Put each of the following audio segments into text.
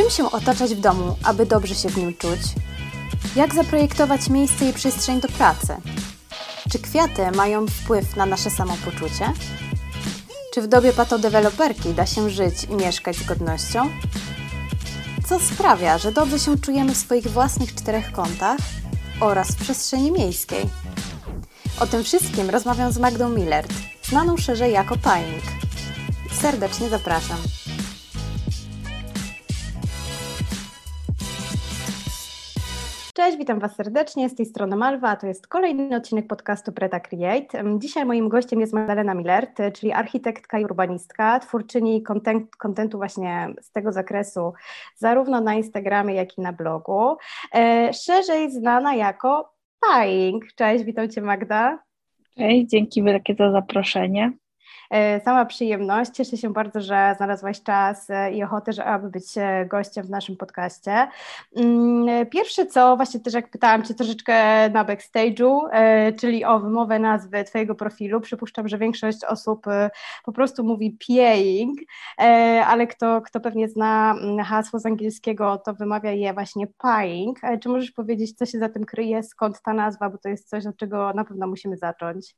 Czym się otaczać w domu, aby dobrze się w nim czuć? Jak zaprojektować miejsce i przestrzeń do pracy? Czy kwiaty mają wpływ na nasze samopoczucie? Czy w dobie patodeweloperki da się żyć i mieszkać z godnością? Co sprawia, że dobrze się czujemy w swoich własnych czterech kątach oraz w przestrzeni miejskiej? O tym wszystkim rozmawiam z Magdą Millert, znaną szerzej jako Pajnik. Serdecznie zapraszam. Cześć, witam Was serdecznie. Z tej strony Malwa, a to jest kolejny odcinek podcastu Preta Create. Dzisiaj moim gościem jest Magdalena Millert, czyli architektka i urbanistka, twórczyni kontentu właśnie z tego zakresu, zarówno na Instagramie, jak i na blogu. E, szerzej znana jako Paying. Cześć, witam Cię Magda. Cześć, dzięki wielkie za zaproszenie. E, sama przyjemność. Cieszę się bardzo, że znalazłaś czas e, i ochotę, że aby być e, gościem w naszym podcaście. Mm, pierwsze co, właśnie też jak pytałam Cię troszeczkę na backstage'u, czyli o wymowę nazwy Twojego profilu. Przypuszczam, że większość osób po prostu mówi paying, ale kto, kto pewnie zna mm, hasło z angielskiego, to wymawia je właśnie paying. Czy możesz powiedzieć, co się za tym kryje, skąd ta nazwa, bo to jest coś, od czego na pewno musimy zacząć?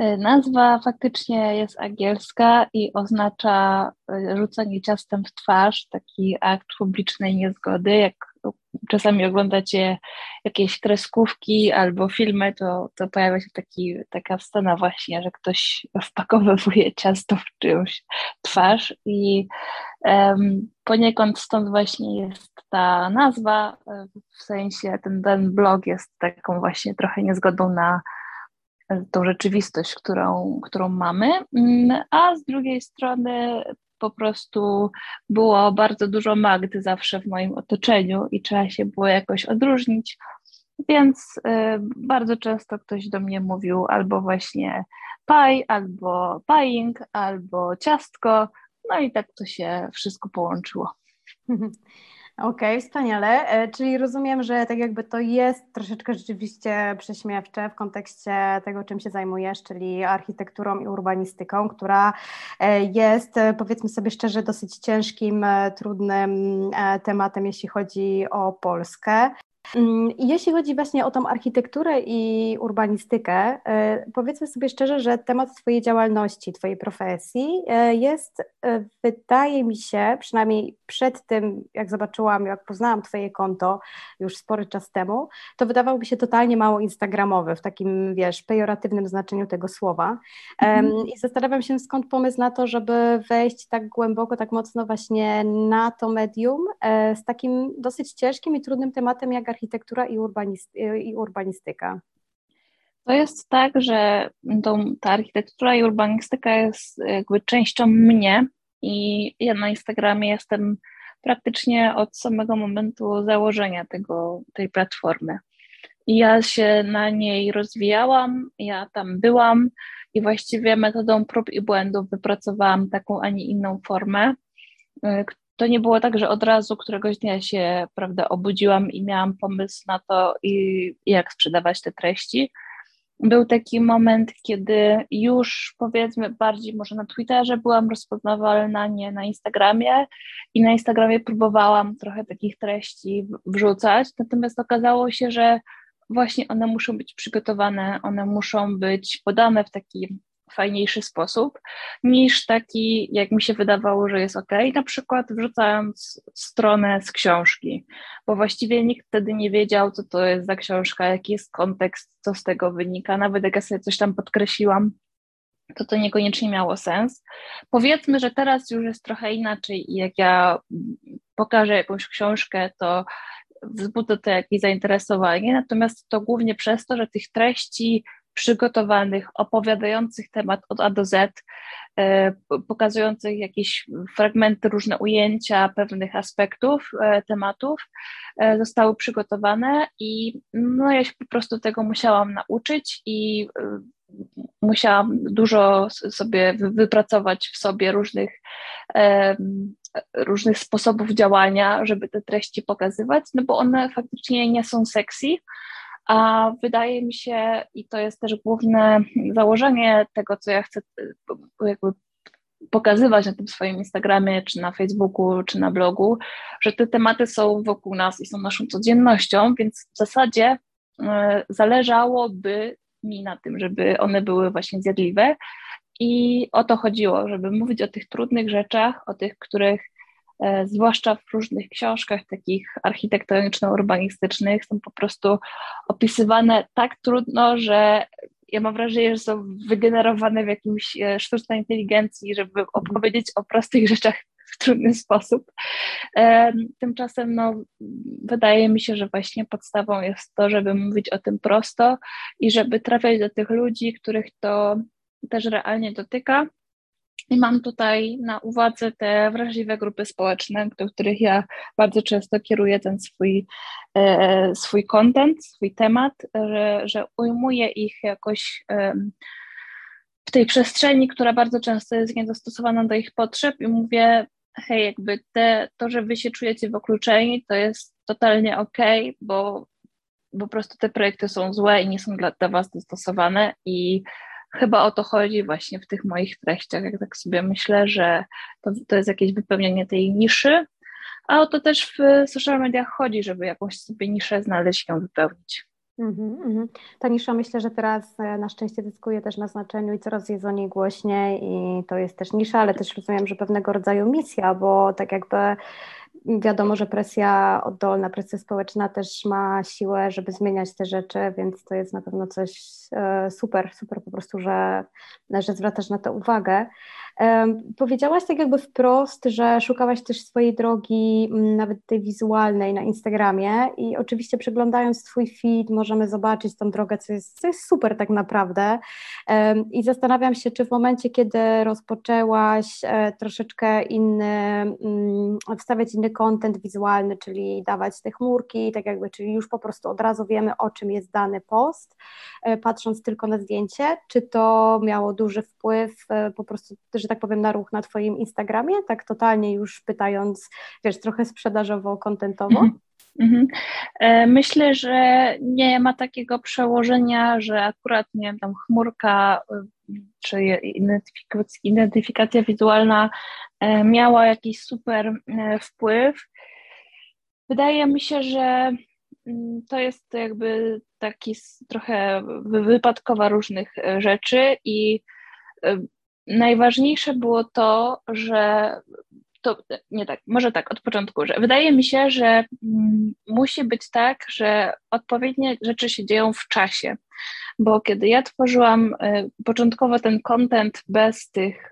E, nazwa faktycznie jest angielska i oznacza e, rzucanie ciastem w twarz, taki akt publicznej niezgody. Jak czasami oglądacie jakieś kreskówki albo filmy, to, to pojawia się taki, taka scena właśnie, że ktoś wpakowuje ciasto w czyjąś twarz i um, poniekąd stąd właśnie jest ta nazwa, e, w sensie ten, ten blog jest taką właśnie trochę niezgodą na tą rzeczywistość, którą, którą mamy, mm, a z drugiej strony po prostu było bardzo dużo Magdy zawsze w moim otoczeniu i trzeba się było jakoś odróżnić, więc y, bardzo często ktoś do mnie mówił albo właśnie paj, albo pajing, albo ciastko, no i tak to się wszystko połączyło. Okej, okay, wspaniale. E, czyli rozumiem, że tak jakby to jest troszeczkę rzeczywiście prześmiewcze w kontekście tego, czym się zajmujesz, czyli architekturą i urbanistyką, która e, jest, e, powiedzmy sobie szczerze, dosyć ciężkim, trudnym tematem, jeśli chodzi o Polskę. Mm, jeśli chodzi właśnie o tą architekturę i urbanistykę, e, powiedzmy sobie szczerze, że temat Twojej działalności, Twojej profesji e, jest, e, wydaje mi się, przynajmniej przed tym, jak zobaczyłam, jak poznałam Twoje konto już spory czas temu, to wydawał mi się totalnie mało instagramowy, w takim, wiesz, pejoratywnym znaczeniu tego słowa. Mhm. I zastanawiam się, skąd pomysł na to, żeby wejść tak głęboko, tak mocno właśnie na to medium z takim dosyć ciężkim i trudnym tematem jak architektura i, i urbanistyka? To jest tak, że tą, ta architektura i urbanistyka jest jakby częścią mnie i ja na Instagramie jestem praktycznie od samego momentu założenia tego, tej platformy. I ja się na niej rozwijałam, ja tam byłam i właściwie metodą prób i błędów wypracowałam taką, a nie inną formę, y, to nie było tak, że od razu któregoś dnia się prawda, obudziłam i miałam pomysł na to, i, jak sprzedawać te treści. Był taki moment, kiedy już powiedzmy bardziej może na Twitterze byłam rozpoznawalna, nie na Instagramie i na Instagramie próbowałam trochę takich treści wrzucać, natomiast okazało się, że właśnie one muszą być przygotowane, one muszą być podane w taki fajniejszy sposób niż taki, jak mi się wydawało, że jest ok, na przykład wrzucając stronę z książki, bo właściwie nikt wtedy nie wiedział, co to jest za książka, jaki jest kontekst, co z tego wynika. Nawet jak ja sobie coś tam podkreśliłam, to to niekoniecznie miało sens. Powiedzmy, że teraz już jest trochę inaczej i jak ja pokażę jakąś książkę, to wzbudza to jakieś zainteresowanie, natomiast to głównie przez to, że tych treści przygotowanych, opowiadających temat od A do Z, e, pokazujących jakieś fragmenty, różne ujęcia pewnych aspektów e, tematów e, zostały przygotowane i no, ja się po prostu tego musiałam nauczyć i musiałam dużo sobie wypracować w sobie różnych, różnych sposobów działania, żeby te treści pokazywać, no bo one faktycznie nie są sexy, a wydaje mi się, i to jest też główne założenie tego, co ja chcę jakby pokazywać na tym swoim Instagramie, czy na Facebooku, czy na blogu, że te tematy są wokół nas i są naszą codziennością, więc w zasadzie e, zależałoby mi na tym, żeby one były właśnie zjadliwe. I o to chodziło, żeby mówić o tych trudnych rzeczach, o tych, których e, zwłaszcza w różnych książkach takich architektoniczno-urbanistycznych są po prostu opisywane tak trudno, że ja mam wrażenie, że są wygenerowane w jakimś e, sztucznej inteligencji, żeby opowiedzieć o prostych rzeczach w trudny sposób. E, tymczasem no, wydaje mi się, że właśnie podstawą jest to, żeby mówić o tym prosto i żeby trafiać do tych ludzi, których to też realnie dotyka. I mam tutaj na uwadze te wrażliwe grupy społeczne, do których ja bardzo często kieruję ten swój, e, swój content, swój temat, że, że ujmuję ich jakoś e, w tej przestrzeni, która bardzo często jest niedostosowana do ich potrzeb i mówię, hej, jakby te, to, że wy się czujecie wykluczeni, to jest totalnie okej, okay, bo, bo po prostu te projekty są złe i nie są dla, dla was dostosowane i chyba o to chodzi właśnie w tych moich treściach, jak tak sobie myślę, że to, to jest jakieś wypełnienie tej niszy, a o to też w social mediach chodzi, żeby jakąś sobie niszę znaleźć ją wypełnić. Mm-hmm, mm-hmm. Ta nisza myślę, że teraz e, na szczęście zyskuje też na znaczeniu i coraz jest o niej głośniej i to jest też nisza, ale też rozumiem, że pewnego rodzaju misja, bo tak jakby wiadomo, że presja oddolna, presja społeczna też ma siłę, żeby zmieniać te rzeczy, więc to jest na pewno coś e, super, super po prostu, że, że zwracasz na to uwagę. Powiedziałaś tak jakby wprost, że szukałaś też swojej drogi, nawet tej wizualnej na Instagramie i oczywiście przeglądając Twój feed możemy zobaczyć tą drogę, co jest, co jest super tak naprawdę. I zastanawiam się, czy w momencie, kiedy rozpoczęłaś e, troszeczkę inny, wstawiać inny content wizualny, czyli dawać te chmurki, tak jakby, czyli już po prostu od razu wiemy, o czym jest dany post, e, patrząc tylko na zdjęcie, czy to miało duży wpływ e, po prostu, że tak powiem, na ruch na Twoim Instagramie, tak totalnie już pytając, wiesz, trochę sprzedażowo, kontentowo? Mm -hmm. Myślę, że nie ma takiego przełożenia, że akurat nie wiem, tam chmurka czy identyfikacja, wizualna e, miała jakiś super wpływ. Wydaje mi się, że mm, to jest jakby taki trochę wypadkowa różnych rzeczy i najważniejsze było to, że to nie tak, może tak od początku, że wydaje mi się, że mm, musi być tak, że odpowiednie rzeczy się dzieją w czasie. Bo kiedy ja tworzyłam y, początkowo ten content bez tych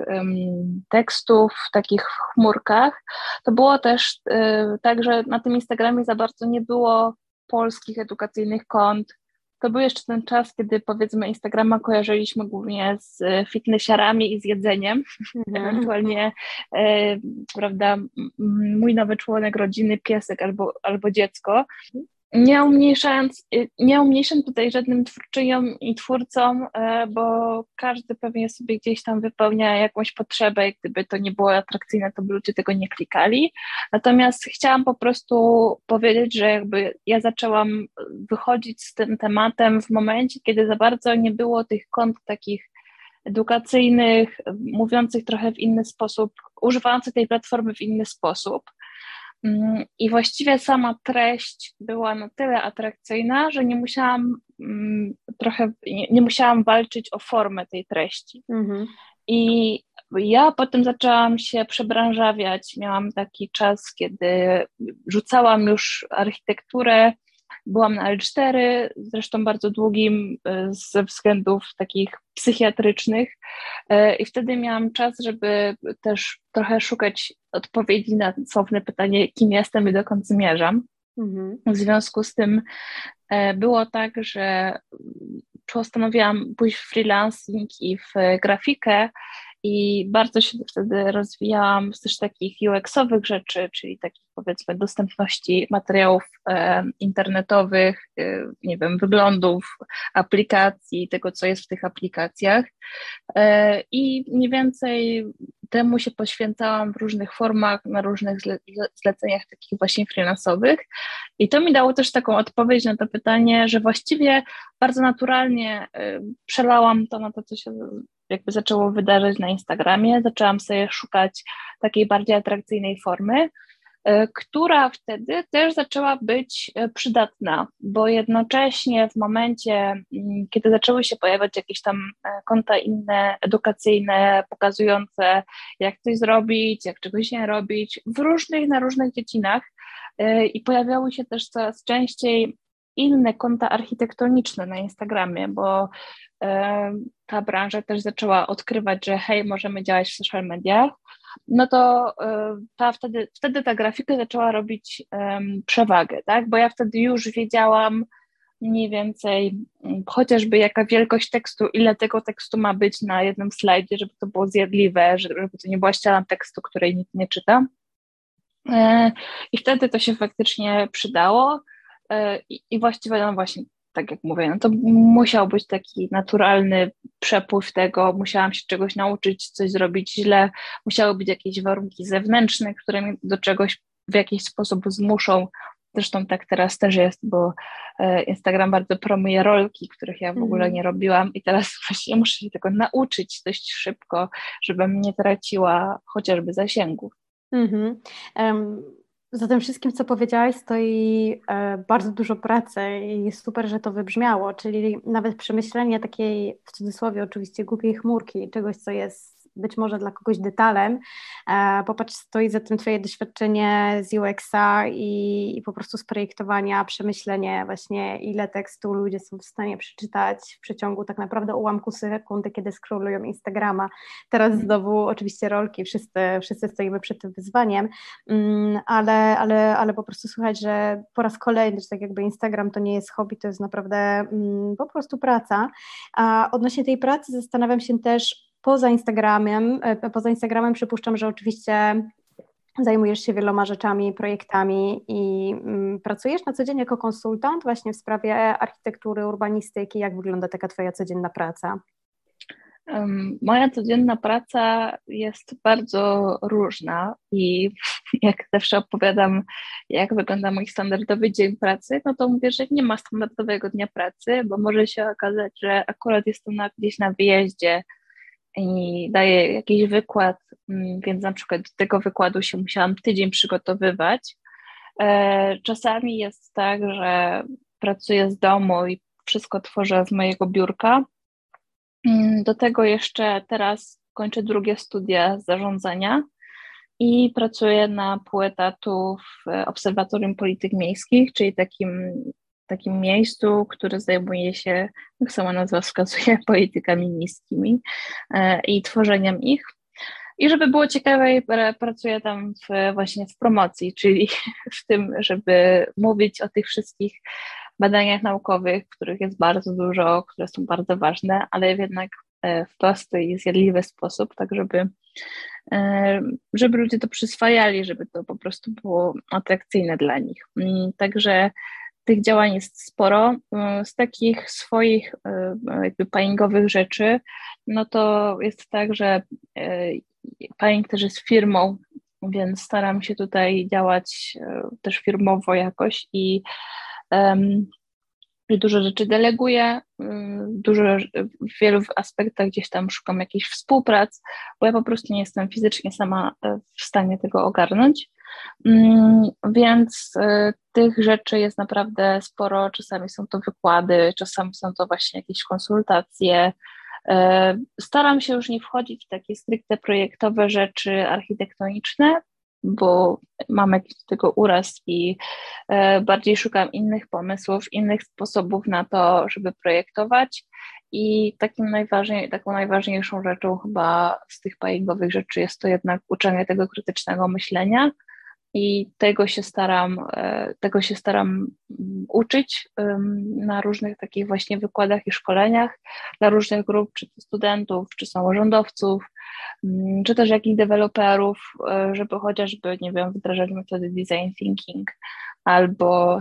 tekstów w takich chmurkach, to było też y, tak, że na tym Instagramie za bardzo nie było polskich edukacyjnych kont, to był jeszcze ten czas, kiedy powiedzmy Instagrama kojarzyliśmy głównie z fitnessiarami i z jedzeniem. Mhm. Ewentualnie, e, prawda, mój nowy członek rodziny, piesek albo, albo dziecko nie umniejszając, y, nie umniejszam tutaj żadnym twórczyniom i twórcom, e, bo każdy pewnie sobie gdzieś tam wypełnia jakąś potrzebę i gdyby to nie było atrakcyjne, to by ludzie tego nie klikali. Natomiast chciałam po prostu powiedzieć, że jakby ja zaczęłam wychodzić z tym tematem w momencie, kiedy za bardzo nie było tych kont takich edukacyjnych, mówiących trochę w inny sposób, używających tej platformy w inny sposób. Mm, I właściwie sama treść była na tyle atrakcyjna, że nie musiałam mm, trochę, nie, nie musiałam walczyć o formę tej treści. Mhm. I ja potem zaczęłam się przebranżawiać. Miałam taki czas, kiedy rzucałam już architekturę Byłam na L4, zresztą bardzo długim e, ze względów takich psychiatrycznych e, i wtedy miałam czas, żeby też trochę szukać odpowiedzi na słowne pytanie, kim jestem i dokąd zmierzam. Mhm. W związku z tym e, było tak, że postanowiłam pójść w freelancing i w grafikę i bardzo się wtedy rozwijałam z też takich UX-owych rzeczy, czyli takich powiedzmy dostępności materiałów e, internetowych, e, nie wiem, wyglądów aplikacji, tego co jest w tych aplikacjach. E, i mniej więcej temu się poświęcałam w różnych formach, na różnych zle zleceniach takich właśnie freelansowych i to mi dało też taką odpowiedź na to pytanie, że właściwie bardzo naturalnie e, przelałam to na to, co się jakby zaczęło wydarzać na Instagramie. Zaczęłam sobie szukać takiej bardziej atrakcyjnej formy, e, która wtedy też zaczęła być e, przydatna, bo jednocześnie w momencie, mm, kiedy zaczęły się pojawiać jakieś tam e, konta inne, edukacyjne, pokazujące, jak coś zrobić, jak czegoś nie robić, w różnych, na różnych dziedzinach, i pojawiały się też coraz częściej inne konta architektoniczne na Instagramie, bo ta branża też zaczęła odkrywać, że hej, możemy działać w social mediach, no to e, ta, wtedy, wtedy ta grafika zaczęła robić um, przewagę, tak? Bo ja wtedy już wiedziałam mniej więcej mm, chociażby jaka wielkość tekstu, ile tego tekstu ma być na jednym slajdzie, żeby to było zjadliwe, żeby to nie była ściana tekstu, której nikt nie czyta. E, I wtedy to się faktycznie przydało. E, I właściwie, no właśnie, tak jak mówię, no to musiał być taki naturalny przepływ tego, musiałam się czegoś nauczyć, coś zrobić źle, musiały być jakieś warunki zewnętrzne, które mnie do czegoś w jakiś sposób zmuszą. Zresztą tak teraz też jest, bo e, Instagram bardzo promuje rolki, których ja w ogóle mhm. nie robiłam i teraz właśnie muszę się tego nauczyć dość szybko, żebym nie traciła chociażby zasięgów. Um za tym wszystkim, co powiedziałaś, stoi e, bardzo dużo pracy i super, że to wybrzmiało, czyli nawet przemyślenie takiej, w cudzysłowie oczywiście, głupiej chmurki, czegoś, co jest być może dla kogoś detalem. E, popatrz, stoi za tym Twoje doświadczenie z UX-a i, i po prostu z projektowania, przemyślenie właśnie, ile tekstu ludzie są w stanie przeczytać w przeciągu tak naprawdę ułamku sekundy, kiedy scrollują Instagrama. Teraz mhm. znowu oczywiście rolki, wszyscy, wszyscy stoimy przed tym wyzwaniem, mm, ale, ale, ale po prostu słychać, że po raz kolejny, że tak jakby Instagram to nie jest hobby, to jest naprawdę mm, po prostu praca. A odnośnie tej pracy zastanawiam się też, poza Instagramem, e, poza Instagramem przypuszczam, że oczywiście zajmujesz się wieloma rzeczami, projektami i mm, pracujesz na co dzień jako konsultant właśnie w sprawie architektury, urbanistyki. Jak wygląda taka Twoja codzienna praca? Moja codzienna praca jest bardzo różna i jak zawsze opowiadam, jak wygląda mój standardowy dzień pracy, no to mówię, że nie ma standardowego dnia pracy, bo może się okazać, że akurat jestem na, gdzieś na wyjeździe i daje jakiś wykład, mm, więc na przykład do tego wykładu się musiałam tydzień przygotowywać. E, czasami jest tak, że pracuję z domu i wszystko tworzę z mojego biurka. Mm, do tego jeszcze teraz kończę drugie studia zarządzania i pracuję na pół etatu w Obserwatorium Polityk Miejskich, czyli takim takim miejscu, które zajmuje się, jak sama nazwa wskazuje, politykami miejskimi e, i tworzeniem ich. I żeby było ciekawe, pracuję tam w, właśnie w promocji, czyli w tym, żeby mówić o tych wszystkich badaniach naukowych, których jest bardzo dużo, które są bardzo ważne, ale jednak e, w prosty i zjadliwy sposób, tak żeby, e, żeby ludzie to przyswajali, żeby to po prostu było atrakcyjne dla nich. Także tych działań jest sporo. Y, z takich swoich y, jakby paingowych rzeczy, no to jest tak, że y, paing też jest firmą, więc staram się tutaj działać też firmowo jakoś i dużo rzeczy deleguję, dużo w wielu aspektach gdzieś tam szukam jakichś współprac, bo ja po prostu nie jestem fizycznie sama w stanie tego ogarnąć. Mm, więc y, tych rzeczy jest naprawdę sporo. Czasami są to wykłady, czasami są to właśnie jakieś konsultacje. Y, staram się już nie wchodzić w takie stricte projektowe rzeczy architektoniczne, bo mam jakiś tego uraz i y, bardziej szukam innych pomysłów, innych sposobów na to, żeby projektować. I takim najważniej, taką najważniejszą rzeczą chyba z tych paingowych rzeczy jest to jednak uczenie tego krytycznego myślenia, i tego się staram, e, tego się staram mm, uczyć na różnych takich właśnie wykładach i szkoleniach dla różnych grup, czy to studentów, czy samorządowców, mm, czy też jakichś deweloperów, e, żeby chociażby, nie wiem, wdrażać metody design thinking albo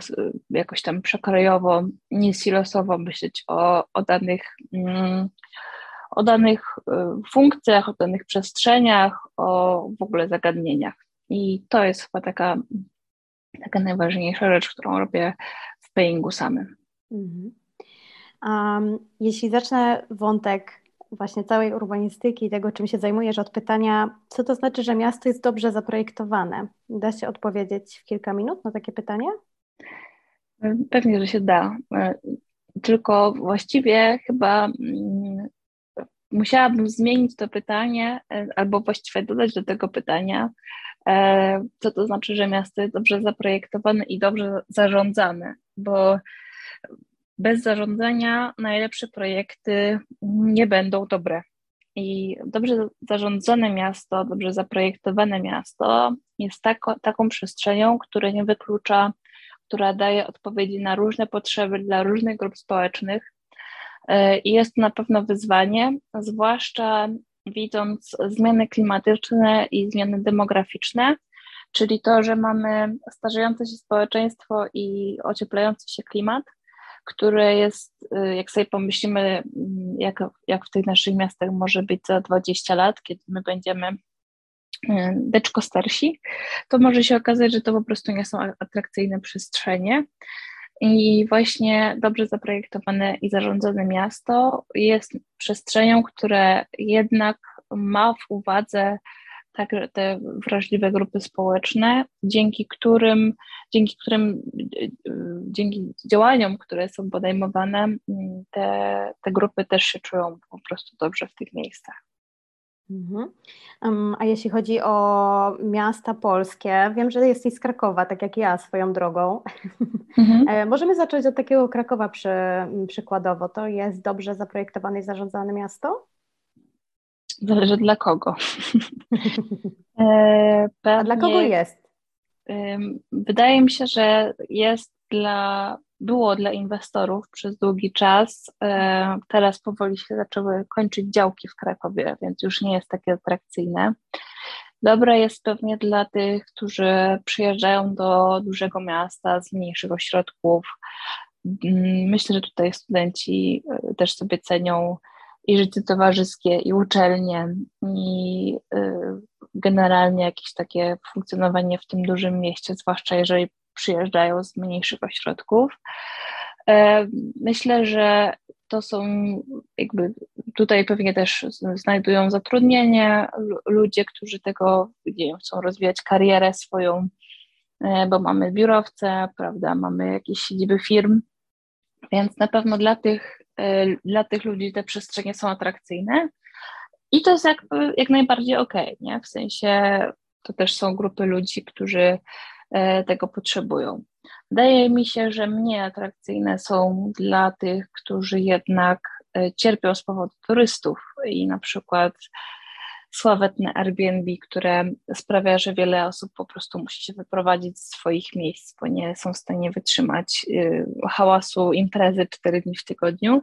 jakoś tam przekrojowo, nie silosowo myśleć o, o danych mm, o danych e, funkcjach, o danych przestrzeniach, o w ogóle zagadnieniach. I to jest chyba taka, taka najważniejsza rzecz, którą robię w payingu samym. Mhm. Um, jeśli zacznę wątek właśnie całej urbanistyki i tego, czym się zajmujesz, od pytania, co to znaczy, że miasto jest dobrze zaprojektowane. Da się odpowiedzieć w kilka minut na takie pytanie? Pewnie, że się da. Tylko właściwie chyba mm, musiałabym zmienić to pytanie, e, albo właściwie dodać do tego pytania, e, co to znaczy, że miasto jest dobrze zaprojektowane i dobrze zarządzane, bo bez zarządzania najlepsze projekty nie będą dobre. I dobrze zarządzane miasto, dobrze zaprojektowane miasto jest tako, taką przestrzenią, która nie wyklucza, która daje odpowiedzi na różne potrzeby dla różnych grup społecznych. E, I jest to na pewno wyzwanie, zwłaszcza widząc zmiany klimatyczne i zmiany demograficzne, czyli to, że mamy starzejące się społeczeństwo i ocieplający się klimat, które jest, y, jak sobie pomyślimy, mm, jak, jak w tych naszych miastach może być za 20 lat, kiedy my będziemy y, beczko starsi, to może się okazać, że to po prostu nie są atrakcyjne przestrzenie. I właśnie dobrze zaprojektowane i zarządzane miasto jest przestrzenią, które jednak ma w uwadze tak, te wrażliwe grupy społeczne, dzięki którym, dzięki którym, dzięki działaniom, które są podejmowane, te, te grupy też się czują po prostu dobrze w tych miejscach. Mhm. a jeśli chodzi o miasta polskie, wiem, że jesteś z Krakowa, tak jak ja swoją drogą. Mhm. E, możemy zacząć od takiego Krakowa przy, przykładowo. To jest dobrze zaprojektowane i zarządzane miasto? Zależy dla kogo. e, A dla kogo jest? Wydaje mi się, że jest dla, było dla inwestorów przez długi czas. E, teraz powoli się zaczęły kończyć działki w Krakowie, więc już nie jest takie atrakcyjne. Dobre jest pewnie dla tych, którzy przyjeżdżają do dużego miasta z mniejszych ośrodków. Myślę, że tutaj studenci e, też sobie cenią i życie towarzyskie, i uczelnie, i y, generalnie jakieś takie funkcjonowanie w tym dużym mieście, zwłaszcza jeżeli przyjeżdżają z mniejszych ośrodków. E, myślę, że to są jakby tutaj pewnie też znajdują zatrudnienie ludzie, którzy tego wiem, chcą rozwijać karierę swoją, e, bo mamy biurowce, prawda, mamy jakieś siedziby firm, więc na pewno dla tych E, dla tych ludzi te przestrzenie są atrakcyjne. I to jest jak, jak najbardziej okej, okay, nie? W sensie to też są grupy ludzi, którzy tego potrzebują. Wydaje mi się, że mniej atrakcyjne są dla tych, którzy jednak e, cierpią z powodu turystów i na przykład sławetne Airbnb, które sprawia, że wiele osób po prostu musi się wyprowadzić z swoich miejsc, bo nie są w stanie wytrzymać y, hałasu imprezy cztery dni w tygodniu.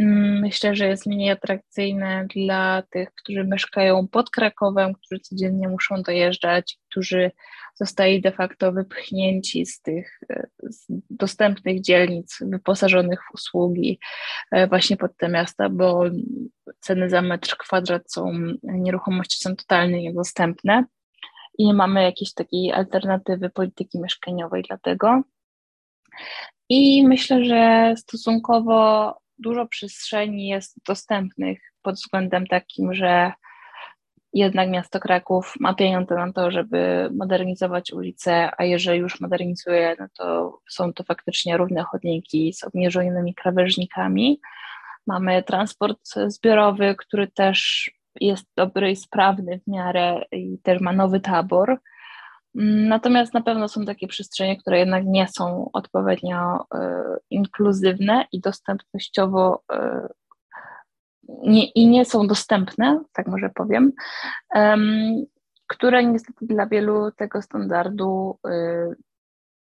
Mm, myślę, że jest mniej atrakcyjne dla tych, którzy mieszkają pod Krakowem, którzy codziennie muszą dojeżdżać, którzy zostali de facto wypchnięci z tych z dostępnych dzielnic wyposażonych w usługi e, właśnie pod te miasta, bo ceny za metr kwadrat są, nieruchomości są totalnie niedostępne i nie mamy jakiejś takiej alternatywy polityki mieszkaniowej dla tego. I myślę, że stosunkowo dużo przestrzeni jest dostępnych pod względem takim, że jednak miasto Kraków ma pieniądze na to, żeby modernizować ulice, a jeżeli już modernizuje, no to są to faktycznie równe chodniki z obniżonymi krawężnikami. Mamy transport zbiorowy, który też jest dobry i sprawny w miarę i też ma nowy tabor. Natomiast na pewno są takie przestrzenie, które jednak nie są odpowiednio y, inkluzywne i dostępnościowo y, nie, i nie są dostępne, tak może powiem, um, które niestety dla wielu tego standardu y,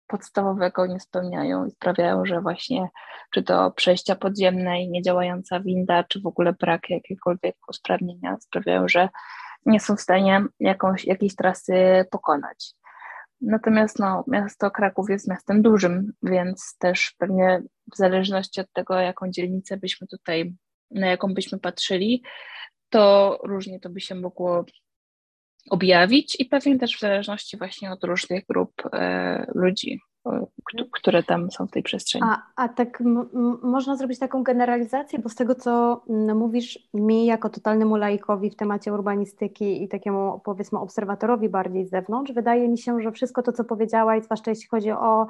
podstawowego nie spełniają i sprawiają, że właśnie czy to przejścia podziemne i niedziałająca winda, czy w ogóle brak jakiegokolwiek usprawnienia sprawiają, że nie są w stanie jakąś, jakiejś trasy pokonać. Natomiast no, miasto Kraków jest miastem dużym, więc też pewnie w zależności od tego, jaką dzielnicę byśmy tutaj, na jaką byśmy patrzyli, to różnie to by się mogło objawić i pewnie też w zależności właśnie od różnych grup e, ludzi. Które tam są w tej przestrzeni. A, a tak można zrobić taką generalizację, bo z tego, co mówisz mi jako totalnemu laikowi w temacie urbanistyki i takiemu powiedzmy obserwatorowi bardziej z zewnątrz, wydaje mi się, że wszystko to, co powiedziałaś, zwłaszcza jeśli chodzi o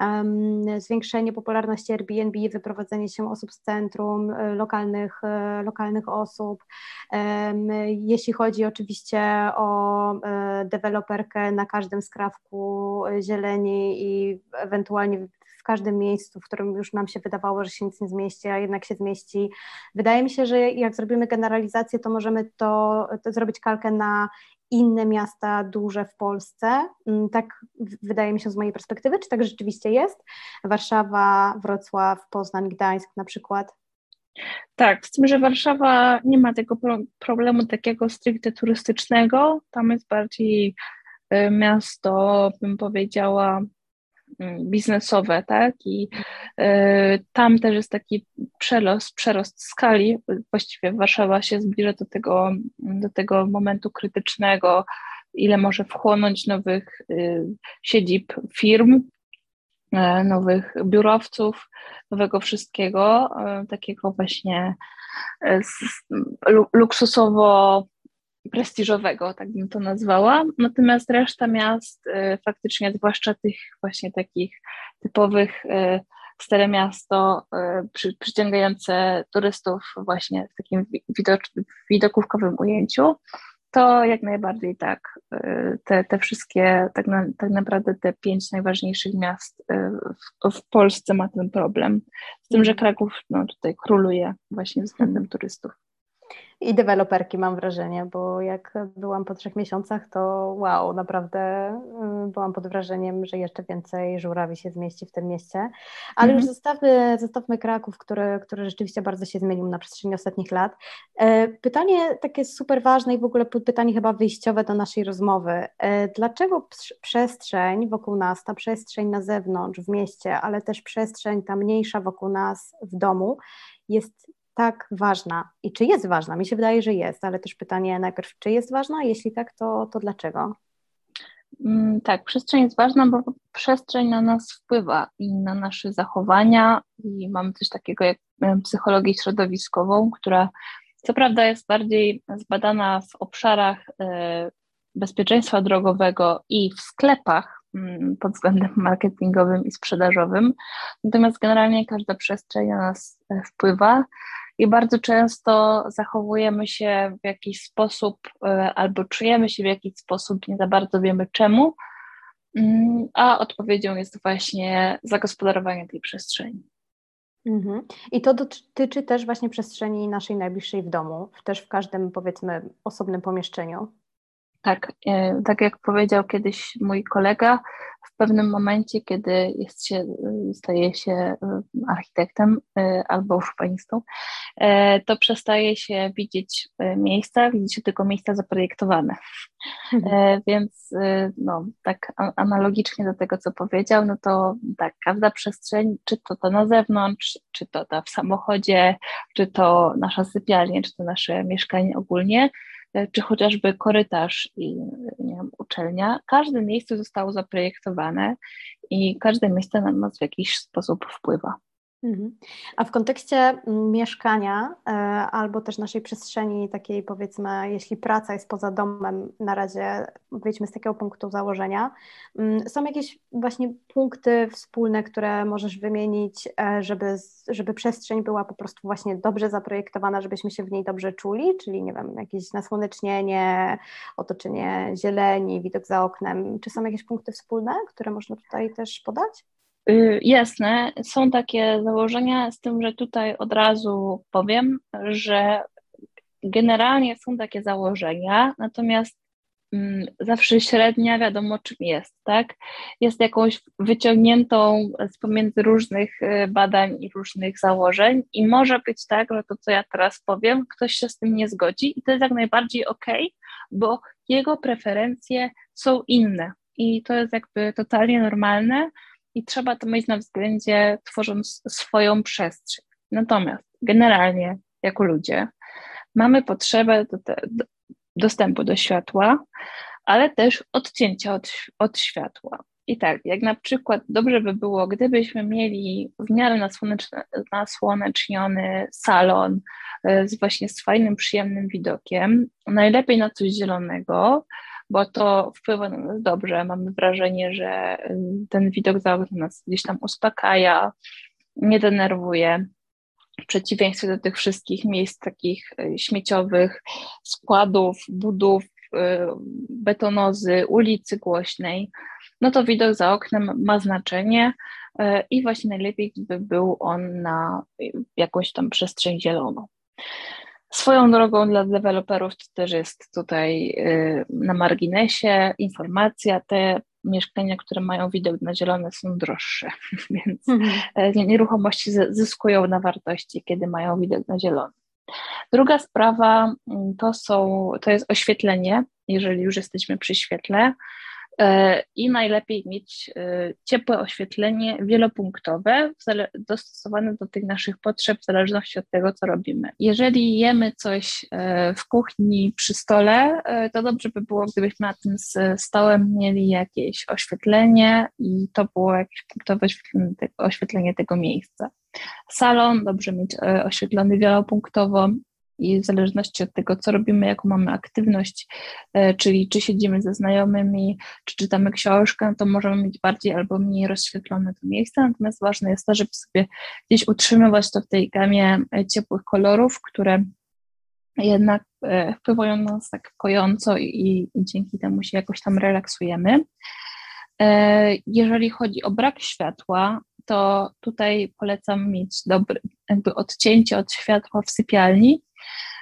um, zwiększenie popularności Airbnb, wyprowadzenie się osób z centrum, e, lokalnych, e, lokalnych osób, um, jeśli chodzi oczywiście o e, deweloperkę na każdym skrawku zieleni i ewentualnie w każdym miejscu, w którym już nam się wydawało, że się nic nie zmieści, a jednak się zmieści. Wydaje mi się, że jak zrobimy generalizację, to możemy to, to zrobić kalkę na inne miasta duże w Polsce. Mm, tak wydaje mi się z mojej perspektywy, czy tak rzeczywiście jest? Warszawa, Wrocław, Poznań, Gdańsk na przykład. Tak, z tym, że Warszawa nie ma tego problemu takiego stricte turystycznego. Tam jest bardziej y, miasto, bym powiedziała, biznesowe, tak? I y, tam też jest taki przerost, przerost skali. Właściwie Warszawa się zbliża do tego, do tego momentu krytycznego, ile może wchłonąć nowych y, siedzib firm, y, nowych biurowców, nowego wszystkiego, takiego właśnie luksusowo prestiżowego, tak bym to nazwała. Natomiast reszta miast, y, faktycznie, zwłaszcza tych właśnie takich typowych y, Stare Miasto, y, przy, przyciągające turystów właśnie w takim widok, widokówkowym ujęciu, to jak najbardziej tak. Te, te wszystkie, tak, na, tak naprawdę te pięć najważniejszych miast w, w, Polsce ma ten problem. Z tym, że. Kraków no, tutaj króluje właśnie względem turystów i deweloperki mam wrażenie, bo jak byłam po trzech miesiącach, to wow, naprawdę y, byłam pod wrażeniem, że jeszcze więcej żurawi się zmieści w tym mieście. Ale mhm. już zostawmy, zostawmy Kraków, który, który rzeczywiście bardzo się zmienił na przestrzeni ostatnich lat. E, pytanie takie super ważne i w ogóle pytanie chyba wyjściowe do naszej rozmowy. E, dlaczego przestrzeń wokół nas, ta przestrzeń na zewnątrz, w mieście, ale też przestrzeń ta mniejsza wokół nas w domu jest tak ważna i czy jest ważna? Mi się wydaje, że jest, ale też pytanie najpierw, czy jest ważna? Jeśli tak, to, to dlaczego? Mm, tak, przestrzeń jest ważna, bo przestrzeń na nas wpływa i na nasze zachowania i mamy coś takiego jak psychologię środowiskową, która co prawda jest bardziej zbadana w obszarach e, bezpieczeństwa drogowego i w sklepach mm, pod względem marketingowym i sprzedażowym, natomiast generalnie każda przestrzeń na nas e, wpływa i bardzo często zachowujemy się w jakiś sposób e, albo czujemy się w jakiś sposób, nie za bardzo wiemy czemu, mm, a odpowiedzią jest właśnie zagospodarowanie tej przestrzeni. Mhm. I to dotyczy też właśnie przestrzeni naszej najbliższej w domu, też w każdym powiedzmy osobnym pomieszczeniu. Tak, e, tak jak powiedział kiedyś mój kolega, w pewnym momencie, kiedy jest się, staje się e, architektem e, albo urbanistą, to przestaje się widzieć miejsca, widzi się tylko miejsca zaprojektowane. Mhm. Więc no, tak analogicznie do tego, co powiedział, no to tak, każda przestrzeń, czy to ta na zewnątrz, czy to ta w samochodzie, czy to nasza sypialnia, czy to nasze mieszkanie ogólnie, E, czy chociażby korytarz i wiem, uczelnia, każde miejsce zostało zaprojektowane i każde miejsce na nas w jakiś sposób wpływa. Mhm. A w kontekście mm, mieszkania e, albo też naszej przestrzeni takiej powiedzmy, jeśli praca jest poza domem, na razie wyjdźmy z takiego punktu założenia, mm, są jakieś właśnie punkty wspólne, które możesz wymienić, e, żeby, żeby przestrzeń była po prostu właśnie dobrze zaprojektowana, żebyśmy się w niej dobrze czuli, czyli nie wiem, jakieś nasłonecznienie, otoczenie zieleni, widok za oknem. Czy są jakieś punkty wspólne, które można tutaj też podać? Y, jasne, są takie założenia, z tym, że tutaj od razu powiem, że generalnie są takie założenia, natomiast mm, zawsze średnia wiadomo czym jest, tak? Jest jakąś wyciągniętą z pomiędzy różnych y, badań i różnych założeń i może być tak, że to, co ja teraz powiem, ktoś się z tym nie zgodzi i to jest jak najbardziej ok, bo jego preferencje są inne i to jest jakby totalnie normalne, i trzeba to mieć na względzie, tworząc swoją przestrzeń. Natomiast generalnie, jako ludzie, mamy potrzebę do do, dostępu do światła, ale też odcięcia od, od światła. I tak, jak na przykład dobrze by było, gdybyśmy mieli w miarę nasłoneczniony salon e, z właśnie z fajnym, przyjemnym widokiem, najlepiej na coś zielonego, bo to wpływa na nas dobrze. Mamy wrażenie, że y, ten widok za oknem nas gdzieś tam uspokaja, nie denerwuje. W przeciwieństwie do tych wszystkich miejsc takich y, śmieciowych, składów, budów, y, betonozy, ulicy głośnej, no to widok za oknem ma znaczenie i właśnie najlepiej, gdyby był on na jakąś tam przestrzeń zieloną. Swoją drogą dla deweloperów to też jest tutaj y, na marginesie informacja, te mieszkania, które mają widok na zielone są droższe, więc mhm. nieruchomości zyskują na wartości, kiedy mają widok na zielone. Druga sprawa mm, to, są, to jest oświetlenie, jeżeli już jesteśmy przy świetle. E, i najlepiej mieć e, ciepłe oświetlenie wielopunktowe, dostosowane do tych naszych potrzeb w zależności od tego, co robimy. Jeżeli jemy coś e, w kuchni przy stole, to dobrze by było, gdybyśmy na tym stołem mieli jakieś oświetlenie i to było jakieś punktowe oświetlenie tego miejsca. Salon dobrze mieć oświetlony wielopunktowo, i w zależności od tego, co robimy, jaką mamy aktywność, e, czyli czy siedzimy ze znajomymi, czy czytamy książkę, to możemy mieć bardziej albo mniej rozświetlone to miejsce. Natomiast ważne jest to, żeby sobie gdzieś utrzymywać to w tej gamie e, ciepłych kolorów, które jednak e, wpływają na nas tak kojąco i, i dzięki temu się jakoś tam relaksujemy. Jeżeli chodzi o brak światła, to tutaj polecam mieć dobre, jakby odcięcie od światła w sypialni,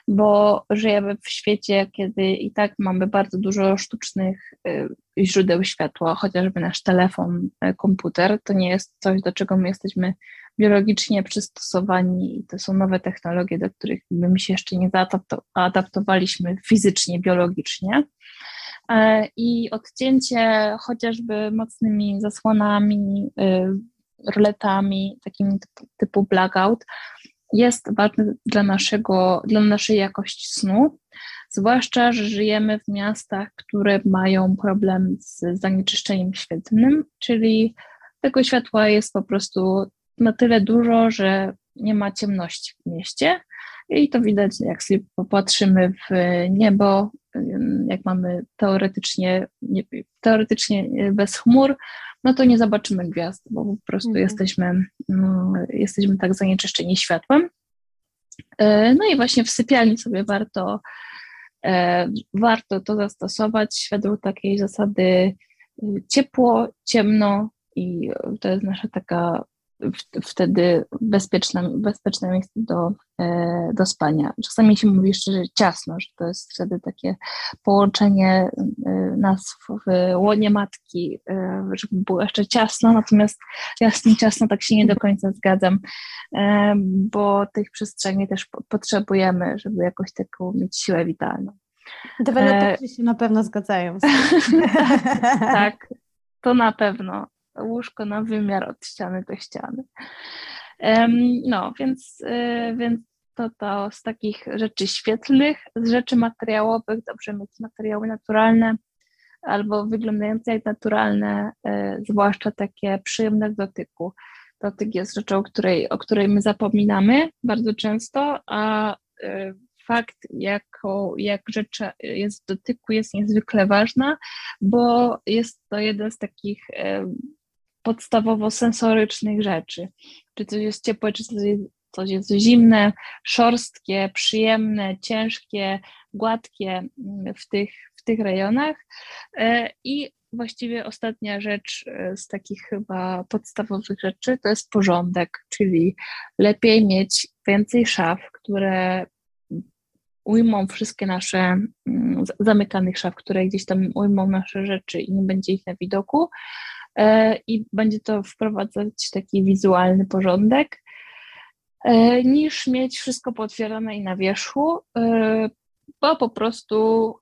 bo żyjemy w świecie, kiedy i tak mamy bardzo dużo sztucznych y, źródeł światła, chociażby nasz telefon, y, komputer, to nie jest coś, do czego my jesteśmy biologicznie przystosowani i to są nowe technologie, do których my się jeszcze nie zaadaptowaliśmy fizycznie, biologicznie. E, I odcięcie chociażby mocnymi zasłonami, y, roletami, takimi typu, typu blackout, jest ważny dla, naszego, dla naszej jakości snu, zwłaszcza, że żyjemy w miastach, które mają problem z zanieczyszczeniem świetlnym, czyli tego światła jest po prostu na tyle dużo, że nie ma ciemności w mieście. I to widać, jak sobie popatrzymy w niebo, jak mamy teoretycznie, teoretycznie bez chmur, no to nie zobaczymy gwiazd, bo po prostu mhm. jesteśmy, no, jesteśmy tak zanieczyszczeni światłem. E, no i właśnie w sypialni sobie warto, e, warto to zastosować według takiej zasady e, ciepło, ciemno i to jest nasza taka wtedy bezpieczne, bezpieczne miejsce do, e, do spania. Czasami się mówi jeszcze, że ciasno, że to jest wtedy takie połączenie e, nas w łonie matki, e, żeby było jeszcze ciasno, natomiast ja z tym ciasno tak się nie do końca zgadzam, bo tych przestrzeni też potrzebujemy, żeby jakoś taką mieć siłę witalną. Deweloperzy się na pewno zgadzają. tak, to na pewno łóżko na wymiar od ściany do ściany. No, więc, y, więc to, to z takich rzeczy świetlnych, z rzeczy materiałowych, dobrze mieć materiały naturalne albo wyglądające jak naturalne, y, zwłaszcza takie przyjemne w dotyku. Dotyk jest rzeczą, której, o której my zapominamy bardzo często, a y, fakt, jako, jak rzecz jest w dotyku, jest niezwykle ważna, bo jest to jeden z takich podstawowo sensorycznych rzeczy. Czy coś jest ciepłe, czy coś jest, coś jest zimne, szorstkie, przyjemne, ciężkie, gładkie mm, w tych, w tych rejonach. E, I właściwie ostatnia rzecz e, z takich chyba podstawowych rzeczy to jest porządek, czyli lepiej mieć więcej szaf, które ujmą wszystkie nasze, mm, zamykanych szaf, które gdzieś tam ujmą nasze rzeczy i nie będzie ich na widoku, i będzie to wprowadzać taki wizualny porządek, e, niż mieć wszystko potwierane i na wierzchu, e, bo po prostu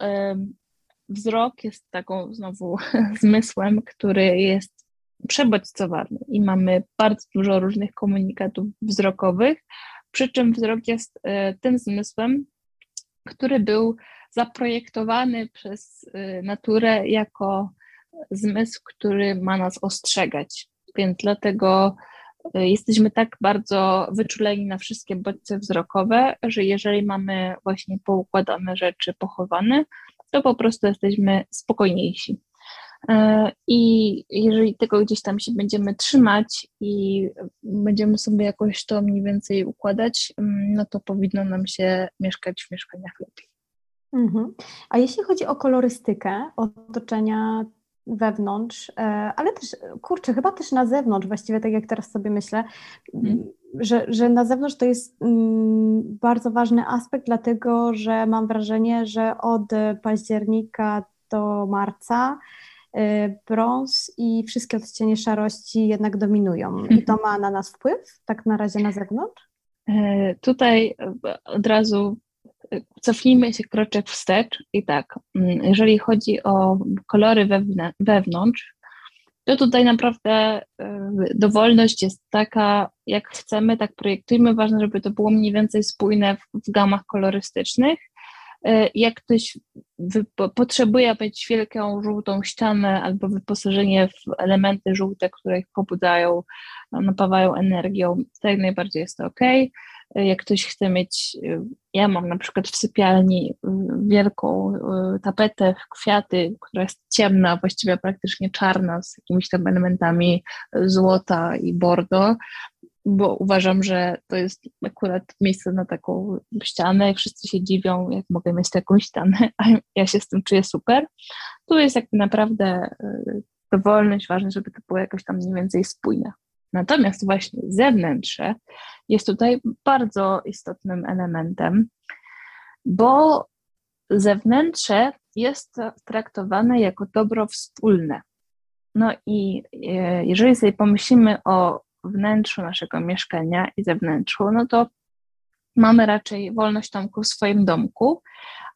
wzrok jest taką znowu zmysłem, który jest przebodźcowany i mamy bardzo dużo różnych komunikatów wzrokowych, przy czym wzrok jest tym zmysłem, który był zaprojektowany przez naturę jako zmysł, który ma nas ostrzegać. Więc dlatego y, jesteśmy tak bardzo wyczuleni na wszystkie bodźce wzrokowe, że jeżeli mamy właśnie poukładane rzeczy pochowane, to po prostu jesteśmy spokojniejsi. E, I jeżeli tego gdzieś tam się będziemy trzymać i będziemy sobie jakoś to mniej więcej układać, mm, no to powinno nam się mieszkać w mieszkaniach lepiej. Mhm. A jeśli chodzi o kolorystykę otoczenia wewnątrz, e, ale też, kurczę, chyba też na zewnątrz, właściwie tak jak teraz sobie myślę, hmm. że, że na zewnątrz to jest mm, bardzo ważny aspekt, dlatego że mam wrażenie, że od października do marca y, brąz i wszystkie odcienie szarości jednak dominują. I to ma na nas wpływ, tak na razie na zewnątrz? E, tutaj od razu cofnijmy się kroczek wstecz i tak, mm, jeżeli chodzi o kolory wewnątrz, to tutaj naprawdę y, dowolność jest taka, jak chcemy, tak projektujmy. Ważne, żeby to było mniej więcej spójne w, w gamach kolorystycznych. Y, jak ktoś potrzebuje mieć wielką żółtą ścianę albo wyposażenie w elementy żółte, które ich pobudzają, napawają energią, to jak najbardziej jest to ok jak ktoś chce mieć, y, ja mam na przykład w sypialni y, wielką y, tapetę, kwiaty, która jest ciemna, właściwie praktycznie czarna, z jakimiś tam elementami złota i bordo, bo uważam, że to jest akurat miejsce na taką ścianę i wszyscy się dziwią, jak mogę mieć taką ścianę, a ja się z tym czuję super. Tu jest jakby naprawdę dowolność, ważne, żeby to było jakoś tam mniej więcej spójne. Natomiast właśnie zewnętrze jest tutaj bardzo istotnym elementem, bo zewnętrze jest traktowane jako dobro wspólne. No i e, jeżeli sobie pomyślimy o wnętrzu naszego mieszkania i zewnętrzu, no to mamy raczej wolność tamku w swoim domku,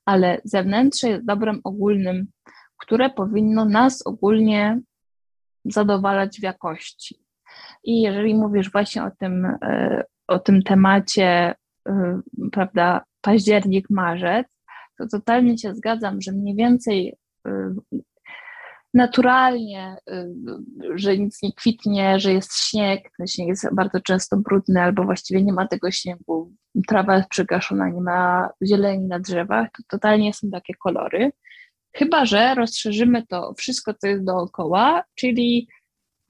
ale zewnętrze jest dobrem ogólnym, które powinno nas ogólnie zadowalać w jakości. I jeżeli mówisz właśnie o tym, e, o tym temacie, e, prawda, październik, marzec, to totalnie się zgadzam, że mniej więcej e, naturalnie, że nic nie kwitnie, że jest śnieg, ten śnieg jest bardzo często brudny albo właściwie nie ma tego śniegu, trawa jest przygaszona, nie ma zieleni na drzewach, to totalnie są takie kolory. Chyba, że rozszerzymy to wszystko, co jest dookoła, czyli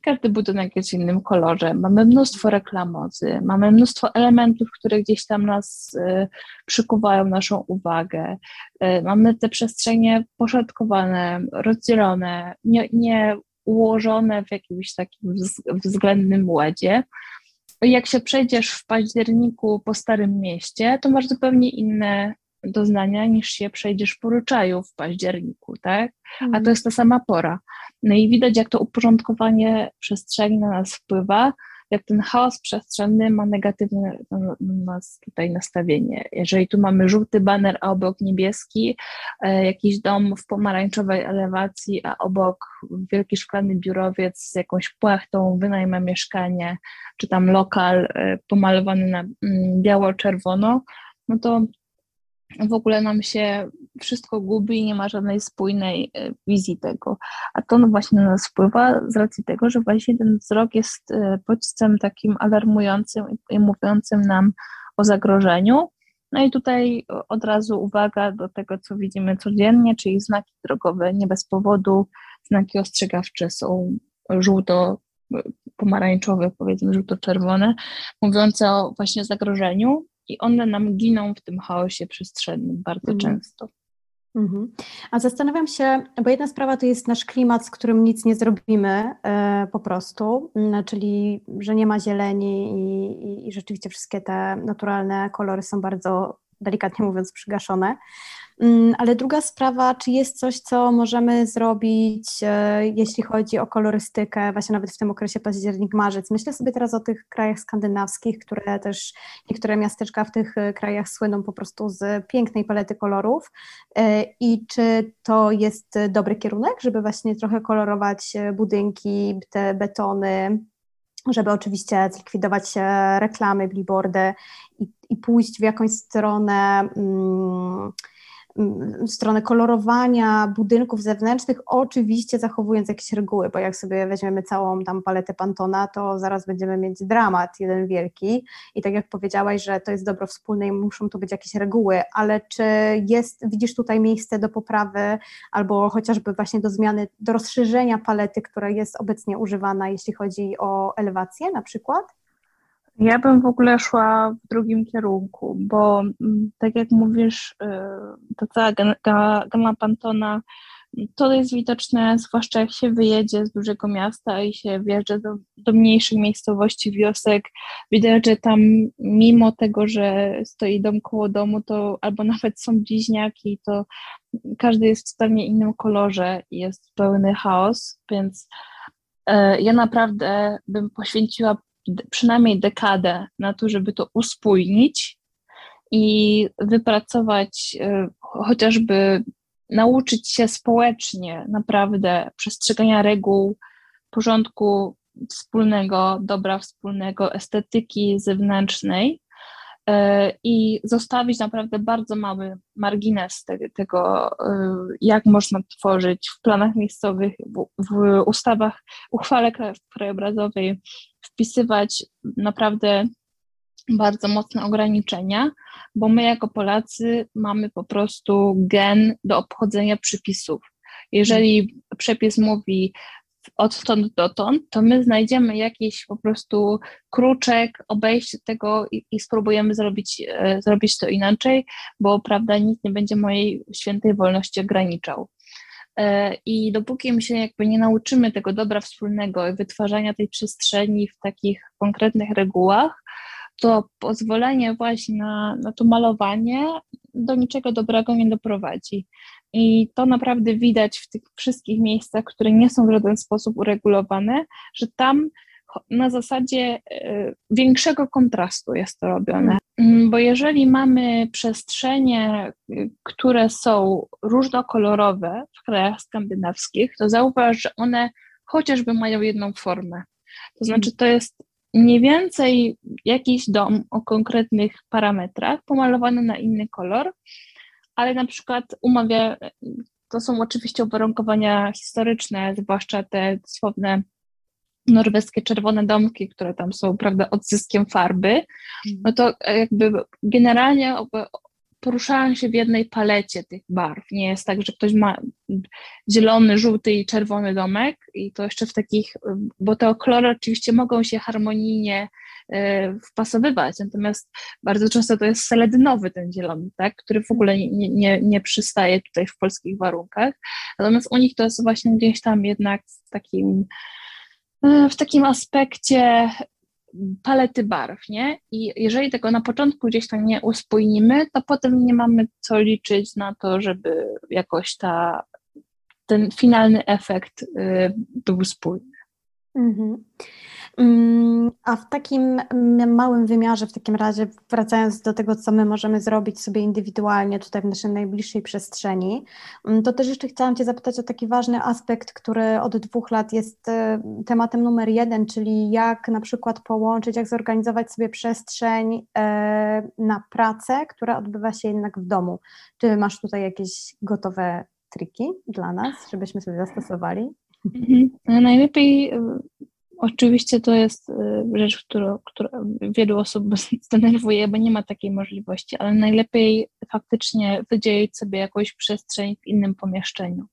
każdy budynek jest w innym kolorze. Mamy mnóstwo reklamozy, mamy mnóstwo elementów, które gdzieś tam nas y, przykuwają naszą uwagę. Y, mamy te przestrzenie poszatkowane, rozdzielone, nie, nie ułożone w jakimś takim względnym ładzie. Jak się przejdziesz w październiku po Starym Mieście, to masz zupełnie inne doznania niż się przejdziesz po Ryczaju w październiku, tak? A to mhm. jest ta sama pora. No i widać, jak to uporządkowanie przestrzeni na nas wpływa, jak ten chaos przestrzenny ma negatywne na nas tutaj nastawienie. Jeżeli tu mamy żółty baner, a obok niebieski, e, jakiś dom w pomarańczowej elewacji, a obok wielki szklany biurowiec z jakąś płachtą, wynajmę mieszkanie, czy tam lokal e, pomalowany na mm, biało-czerwono, no to w ogóle nam się wszystko gubi i nie ma żadnej spójnej e, wizji tego. A to no właśnie na nas wpływa z racji tego, że właśnie ten wzrok jest e, bodźcem takim alarmującym i mówiącym nam o zagrożeniu. No i tutaj od razu uwaga do tego, co widzimy codziennie, czyli znaki drogowe nie bez powodu, znaki ostrzegawcze są żółto pomarańczowe, powiedzmy żółto-czerwone, mówiące o właśnie zagrożeniu, i one nam giną w tym chaosie przestrzennym bardzo mhm. często. Mhm. A zastanawiam się, bo jedna sprawa to jest nasz klimat, z którym nic nie zrobimy e, po prostu, czyli że nie ma zieleni i, i, i rzeczywiście wszystkie te naturalne kolory są bardzo delikatnie mówiąc przygaszone. Mm, ale druga sprawa, czy jest coś, co możemy zrobić, e, jeśli chodzi o kolorystykę, właśnie nawet w tym okresie październik-marzec? Myślę sobie teraz o tych krajach skandynawskich, które też niektóre miasteczka w tych e, krajach słyną po prostu z pięknej palety kolorów. E, I czy to jest dobry kierunek, żeby właśnie trochę kolorować budynki, te betony, żeby oczywiście zlikwidować reklamy, billboardy i, i pójść w jakąś stronę. W stronę kolorowania budynków zewnętrznych, oczywiście zachowując jakieś reguły, bo jak sobie weźmiemy całą tam paletę Pantona, to zaraz będziemy mieć dramat jeden wielki i tak jak powiedziałaś, że to jest dobro wspólne i muszą tu być jakieś reguły, ale czy jest, widzisz tutaj miejsce do poprawy albo chociażby właśnie do zmiany, do rozszerzenia palety, która jest obecnie używana, jeśli chodzi o elewację na przykład? Ja bym w ogóle szła w drugim kierunku, bo mm, tak jak mówisz, y, ta cała gama Pantona to jest widoczne, zwłaszcza jak się wyjedzie z dużego miasta i się wjeżdża do, do mniejszych miejscowości, wiosek. Widać, że tam mimo tego, że stoi dom koło domu, to albo nawet są bliźniaki, to każdy jest w zupełnie innym kolorze i jest pełny chaos, więc e, ja naprawdę bym poświęciła przynajmniej dekadę na to, żeby to uspójnić i wypracować e, chociażby nauczyć się społecznie naprawdę przestrzegania reguł, porządku wspólnego, dobra wspólnego, estetyki zewnętrznej e, i zostawić naprawdę bardzo mały margines tego, e, jak można tworzyć w planach miejscowych, w ustawach, uchwale krajobrazowej, wpisywać naprawdę bardzo mocne ograniczenia, bo my jako Polacy mamy po prostu gen do obchodzenia przepisów. Jeżeli przepis mówi odtąd dotąd, to my znajdziemy jakiś po prostu kruczek, obejście tego i, i spróbujemy zrobić, e, zrobić to inaczej, bo prawda, nikt nie będzie mojej świętej wolności ograniczał. E, I dopóki my się jakby nie nauczymy tego dobra wspólnego i wytwarzania tej przestrzeni w takich konkretnych regułach, to pozwolenie właśnie na, na to malowanie do niczego dobrego nie doprowadzi. I to naprawdę widać w tych wszystkich miejscach, które nie są w żaden sposób uregulowane, że tam na zasadzie e, większego kontrastu jest to robione. Mm, bo jeżeli mamy przestrzenie, y, które są różnokolorowe w krajach skandynawskich, to zauważ, że one chociażby mają jedną formę. To znaczy, to jest mniej więcej jakiś dom o konkretnych parametrach, pomalowany na inny kolor, ale na przykład umawia, to są oczywiście uwarunkowania historyczne, zwłaszcza te dosłowne norweskie czerwone domki, które tam są, prawda, odzyskiem farby, mhm. no to jakby generalnie poruszają się w jednej palecie tych barw. Nie jest tak, że ktoś ma zielony, żółty i czerwony domek i to jeszcze w takich, bo te kolory oczywiście mogą się harmonijnie e, wpasowywać, natomiast bardzo często to jest seledynowy ten zielony, tak, który w ogóle nie, nie, nie przystaje tutaj w polskich warunkach, natomiast u nich to jest właśnie gdzieś tam jednak w takim e, w takim aspekcie palety barw, nie? I jeżeli tego na początku gdzieś tam nie uspójnimy, to potem nie mamy co liczyć na to, żeby jakoś ta, ten finalny efekt y, był spójny. Mhm. Mm, a w takim małym wymiarze, w takim razie, wracając do tego, co my możemy zrobić sobie indywidualnie tutaj w naszej najbliższej przestrzeni, mm, to też jeszcze chciałam Cię zapytać o taki ważny aspekt, który od dwóch lat jest e, tematem numer jeden, czyli jak na przykład połączyć, jak zorganizować sobie przestrzeń e, na pracę, która odbywa się jednak w domu. Czy masz tutaj jakieś gotowe triki dla nas, żebyśmy sobie zastosowali? Mhm. Najlepiej Oczywiście to jest y, rzecz, która, która wielu osób zdenerwuje, bo nie ma takiej możliwości, ale najlepiej faktycznie wydzielić sobie jakąś przestrzeń w innym pomieszczeniu.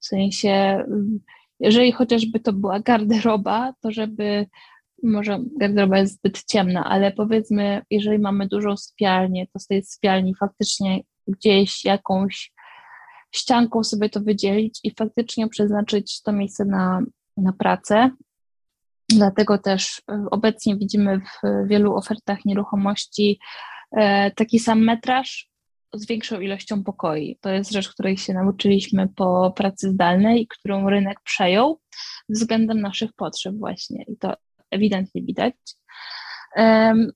W sensie, y, jeżeli chociażby to była garderoba, to żeby, może garderoba jest zbyt ciemna, ale powiedzmy, jeżeli mamy dużą sypialnię, to z tej sypialni faktycznie gdzieś jakąś ścianką sobie to wydzielić i faktycznie przeznaczyć to miejsce na, na pracę, Dlatego też e, obecnie widzimy w wielu ofertach nieruchomości e, taki sam metraż z większą ilością pokoi. To jest rzecz, której się nauczyliśmy po pracy zdalnej którą rynek przejął względem naszych potrzeb właśnie i to ewidentnie widać.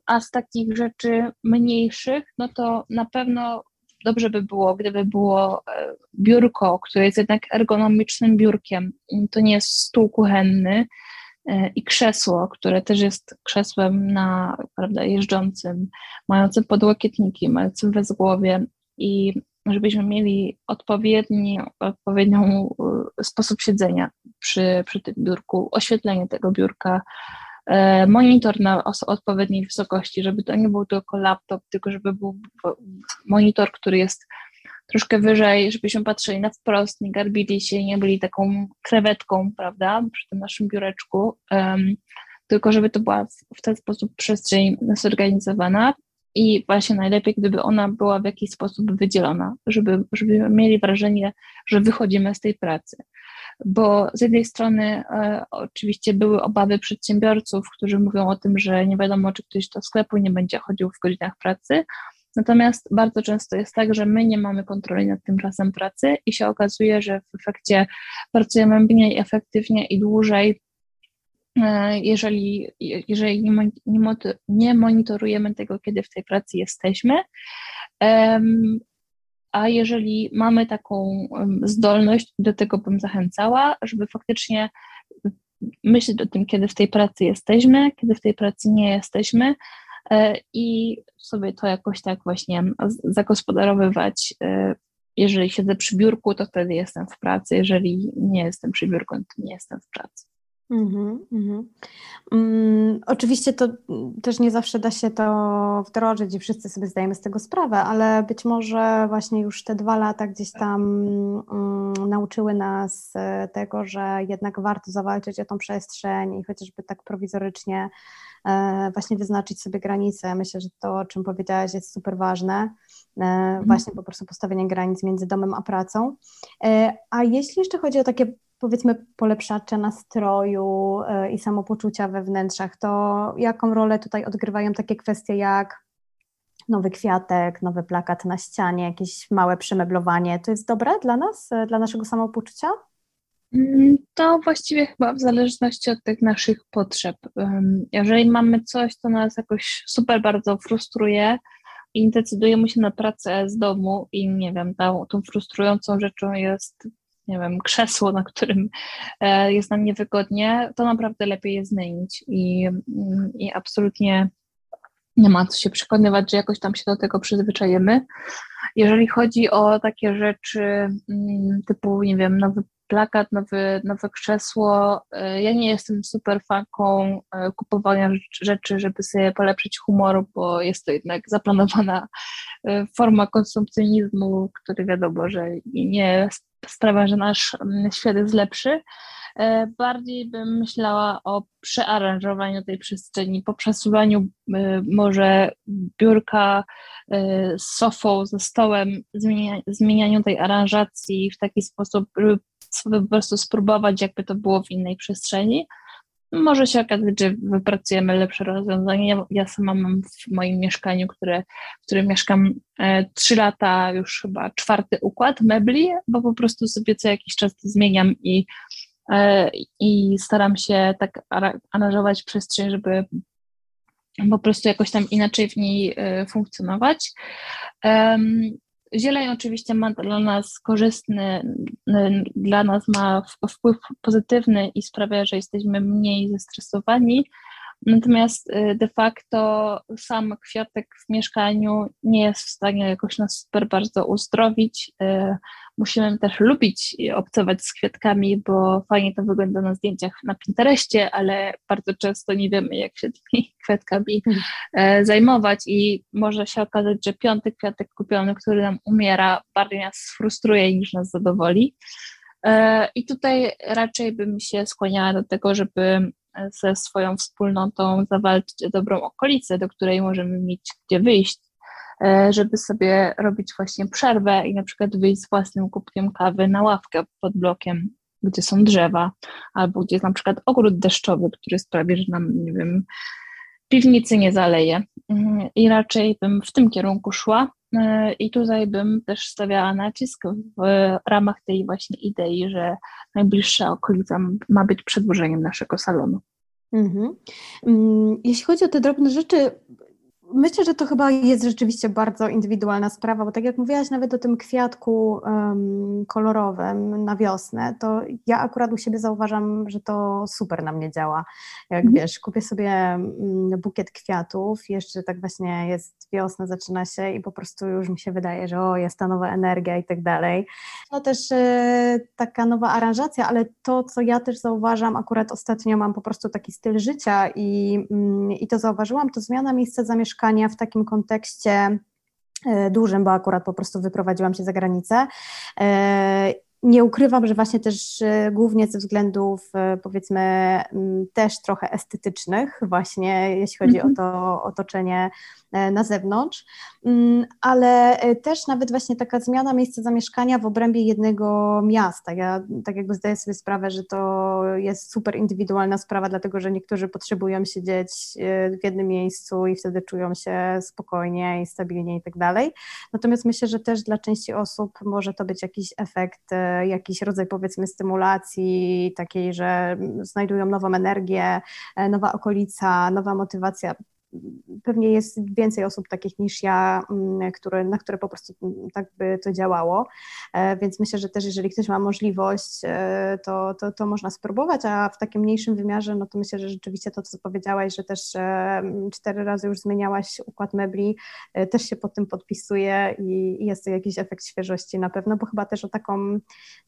A z takich rzeczy mniejszych, no to na pewno dobrze by było, gdyby było e, biurko, które jest jednak ergonomicznym biurkiem. To nie jest stół kuchenny, i krzesło, które też jest krzesłem na, prawda, jeżdżącym, mającym podłokietniki, mającym wezgłowie i żebyśmy mieli odpowiedni, odpowiednią sposób siedzenia przy, przy tym biurku, oświetlenie tego biurka, monitor na odpowiedniej wysokości, żeby to nie był tylko laptop, tylko żeby był monitor, który jest troszkę wyżej, żebyśmy patrzyli na wprost, nie garbili się, nie byli taką krewetką, prawda, przy tym naszym biureczku, um, tylko żeby to była w, w ten sposób przestrzeń zorganizowana i właśnie najlepiej, gdyby ona była w jakiś sposób wydzielona, żeby, żeby mieli wrażenie, że wychodzimy z tej pracy. Bo z jednej strony e, oczywiście były obawy przedsiębiorców, którzy mówią o tym, że nie wiadomo, czy ktoś do sklepu nie będzie chodził w godzinach pracy, Natomiast bardzo często jest tak, że my nie mamy kontroli nad tym czasem pracy i się okazuje, że w efekcie pracujemy mniej efektywnie i dłużej, e, jeżeli, jeżeli nie, nie, monitorujemy tego, kiedy w tej pracy jesteśmy. A jeżeli mamy taką zdolność, do tego bym zachęcała, żeby faktycznie myśleć o tym, kiedy w tej pracy jesteśmy, kiedy w tej pracy nie jesteśmy, i sobie to jakoś tak właśnie zagospodarowywać. E, jeżeli siedzę przy biurku, to wtedy jestem w pracy, jeżeli nie jestem przy biurku, to nie jestem w pracy. Mm-hmm, mm-hmm. Um, oczywiście to też nie zawsze da się to wdrożyć i wszyscy sobie zdajemy z tego sprawę, ale być może właśnie już te dwa lata gdzieś tam um, nauczyły nas e, tego, że jednak warto zawalczyć o tą przestrzeń i chociażby tak prowizorycznie E, właśnie wyznaczyć sobie granice. Myślę, że to, o czym powiedziałaś, jest super ważne. E, mhm. Właśnie po prostu postawienie granic między domem a pracą. E, a jeśli jeszcze chodzi o takie powiedzmy polepszacze nastroju i samopoczucia we wnętrzach, to jaką rolę tutaj odgrywają takie kwestie jak nowy kwiatek, nowy plakat na ścianie, jakieś małe przemeblowanie? To jest dobre dla nas, dla naszego samopoczucia? Mm, to właściwie chyba w zależności od tych naszych potrzeb. Jeżeli mamy coś, co nas jakoś super bardzo frustruje i decydujemy się na pracę z domu i nie wiem, tą, tą frustrującą rzeczą jest, nie wiem, krzesło, na którym e, jest nam niewygodnie, to naprawdę lepiej je zmienić i, mm, i absolutnie nie ma co się przekonywać, że jakoś tam się do tego przyzwyczajemy. Jeżeli chodzi o takie rzeczy mm, typu, nie wiem, nowy plakat, nowy, nowe krzesło. E, ja nie jestem super fanką e, kupowania rzeczy, żeby sobie polepszyć humor, bo jest to jednak zaplanowana e, forma konsumpcjonizmu, który wiadomo, że nie sprawia, że nasz świat jest lepszy. Bardziej bym myślała o przearanżowaniu tej przestrzeni, po przesuwaniu może biurka z sofą, ze stołem, zmienianiu tej aranżacji w taki sposób, żeby sobie po prostu spróbować, jakby to było w innej przestrzeni. Może się okazać, że wypracujemy lepsze rozwiązanie. Ja, ja sama mam w moim mieszkaniu, które, w którym mieszkam e, trzy lata, już chyba czwarty układ mebli, bo po prostu sobie co jakiś czas to zmieniam i, e, i staram się tak aranżować przestrzeń, żeby po prostu jakoś tam inaczej w niej e, funkcjonować. Zieleń oczywiście ma dla nas korzystny, dla nas ma wpływ pozytywny i sprawia, że jesteśmy mniej zestresowani, Natomiast y, de facto sam kwiatek w mieszkaniu nie jest w stanie jakoś nas super bardzo uzdrowić. Y, musimy też lubić obcować z kwiatkami, bo fajnie to wygląda na zdjęciach na Pinterestie, ale bardzo często nie wiemy, jak się tymi kwiatkami e, zajmować i może się okazać, że piąty kwiatek kupiony, który nam umiera, bardziej nas frustruje niż nas zadowoli. I tutaj raczej bym się skłaniała do tego, żeby ze swoją wspólnotą zawalczyć o dobrą okolicę, do której możemy mieć gdzie wyjść, e, żeby sobie robić właśnie przerwę i na przykład wyjść z własnym kubkiem kawy na ławkę pod blokiem, gdzie są drzewa, albo gdzie jest na przykład ogród deszczowy, który sprawi, że nam, nie wiem, piwnicy nie zaleje. Mhm. I raczej bym w tym kierunku szła. E, I tutaj bym też stawiała nacisk w ramach tej właśnie idei, że najbliższa okolica ma być przedłużeniem naszego salonu. Mhm. Mm, jeśli chodzi o te drobne rzeczy, myślę, że to chyba jest rzeczywiście bardzo indywidualna sprawa, bo tak jak mówiłaś nawet o tym kwiatku um, kolorowym na wiosnę, to ja akurat u siebie zauważam, że to super na mnie działa. Jak mhm. wiesz, kupię sobie mm, bukiet kwiatów, jeszcze tak właśnie jest wiosna, zaczyna się i po prostu już mi się wydaje, że o, jest ta nowa energia i tak dalej. No też e, taka nowa aranżacja, ale to, co ja też zauważam, akurat ostatnio mam po prostu taki styl życia i, mm, i to zauważyłam, to zmiana miejsca zamieszkania w takim kontekście e, dużym, bo akurat po prostu wyprowadziłam się za granicę e, nie ukrywam, że właśnie też e, głównie ze względów powiedzmy też trochę estetycznych, właśnie jeśli chodzi mm -hmm. o mhm. to otoczenie E, na zewnątrz, mm, ale e, też nawet właśnie taka zmiana miejsca zamieszkania w obrębie jednego miasta. Ja tak jakby zdaję sobie sprawę, że to jest super indywidualna sprawa, dlatego że niektórzy potrzebują siedzieć e, w jednym miejscu i wtedy czują się spokojnie i stabilnie i tak dalej. Natomiast myślę, że też dla części osób może to być jakiś efekt, jakiś rodzaj powiedzmy stymulacji takiej, że znajdują nową energię, nowa okolica, nowa motywacja pewnie jest więcej osób takich niż ja, mm, które, na które po prostu tak by to działało, e, więc myślę, że też jeżeli ktoś ma możliwość, e, to, to, to można spróbować, a w takim mniejszym wymiarze, no to myślę, że rzeczywiście to, co powiedziałaś, że też e, cztery razy już zmieniałaś układ mebli, też się pod tym podpisuje i jest to jakiś efekt świeżości na pewno, bo chyba też o taką,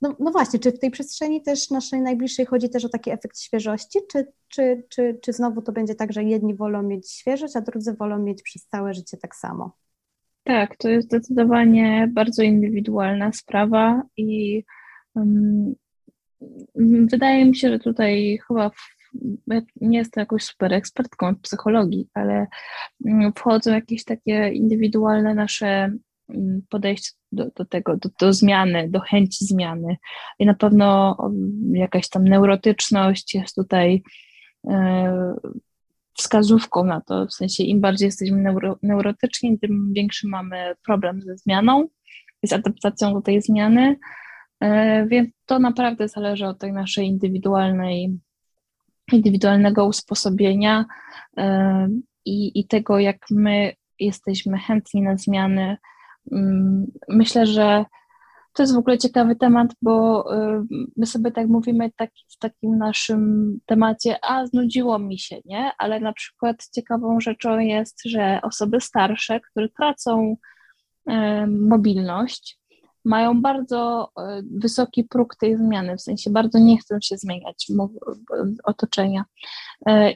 no, no właśnie, czy w tej przestrzeni też naszej najbliższej chodzi też o taki efekt świeżości, czy, czy, czy, czy znowu to będzie tak, że jedni wolą mieć świeżość, a drudzy wolą mieć przez całe życie tak samo? Tak, to jest zdecydowanie bardzo indywidualna sprawa i um, wydaje mi się, że tutaj chyba w, nie jestem jakąś super ekspertką od psychologii, ale mm, wchodzą jakieś takie indywidualne nasze mm, podejście do, do tego, do, do, zmiany, do chęci zmiany. I na pewno jakaś tam neurotyczność jest tutaj wskazówką na to, w sensie im bardziej jesteśmy neuro, neurotyczni, tym większy mamy problem ze zmianą, z adaptacją do tej zmiany, e, więc to naprawdę zależy od tej naszej indywidualnej, indywidualnego usposobienia e, i, i tego, jak my jesteśmy chętni na zmiany. Mm, myślę, że to jest w ogóle ciekawy temat, bo y, my sobie tak mówimy tak, w takim naszym temacie, a znudziło mi się, nie? Ale na przykład ciekawą rzeczą jest, że osoby starsze, które tracą y, mobilność, mają bardzo y, wysoki próg tej zmiany, w sensie bardzo nie chcą się zmieniać otoczenia.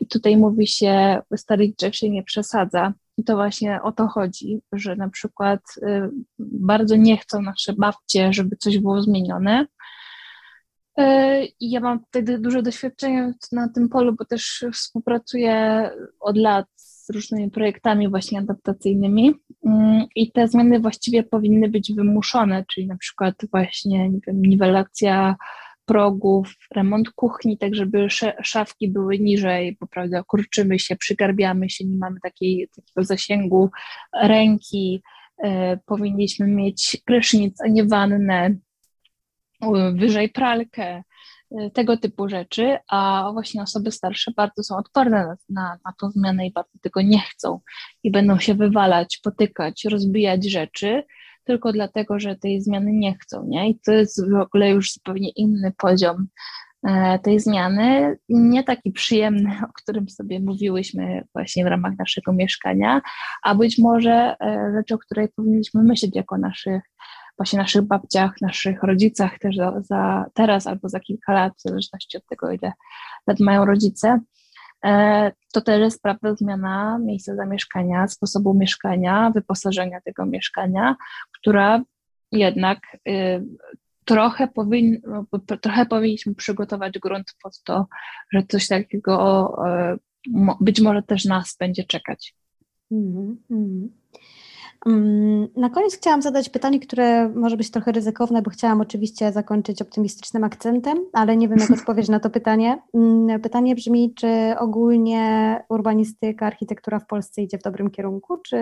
I tutaj mówi się, starych drzew się nie przesadza. I to właśnie o to chodzi, że na przykład y, bardzo nie chcą nasze babcie, żeby coś było zmienione. Y, I ja mam wtedy duże doświadczenie na tym polu, bo też współpracuję od lat z różnymi projektami właśnie adaptacyjnymi y, i te zmiany właściwie powinny być wymuszone, czyli na przykład właśnie nie wiem, niwelacja progów, remont kuchni, tak żeby szafki były niżej, bo prawda, kurczymy się, przygarbiamy się, nie mamy takiej, takiego zasięgu ręki, e, powinniśmy mieć prysznic, a nie wannę, wyżej pralkę, e, tego typu rzeczy, a właśnie osoby starsze bardzo są odporne na, na, na tą zmianę i bardzo tego nie chcą. I będą się wywalać, potykać, rozbijać rzeczy, tylko dlatego, że tej zmiany nie chcą, nie? I to jest w ogóle już zupełnie inny poziom e, tej zmiany, nie taki przyjemny, o którym sobie mówiłyśmy właśnie w ramach naszego mieszkania, a być może e, rzecz, o której powinniśmy myśleć jako naszych właśnie naszych babciach, naszych rodzicach też za, za teraz albo za kilka lat, w zależności od tego, ile lat mają rodzice, to też jest prawda zmiana miejsca zamieszkania, sposobu mieszkania, wyposażenia tego mieszkania, która jednak y, trochę, powin, trochę powinniśmy przygotować grunt pod to, że coś takiego e, być może też nas będzie czekać. Mm -hmm. Mm, na koniec chciałam zadać pytanie, które może być trochę ryzykowne, bo chciałam oczywiście zakończyć optymistycznym akcentem, ale nie wiem, jak odpowiedzieć na to pytanie. Mm, pytanie brzmi, czy ogólnie urbanistyka, architektura w Polsce idzie w dobrym kierunku, czy,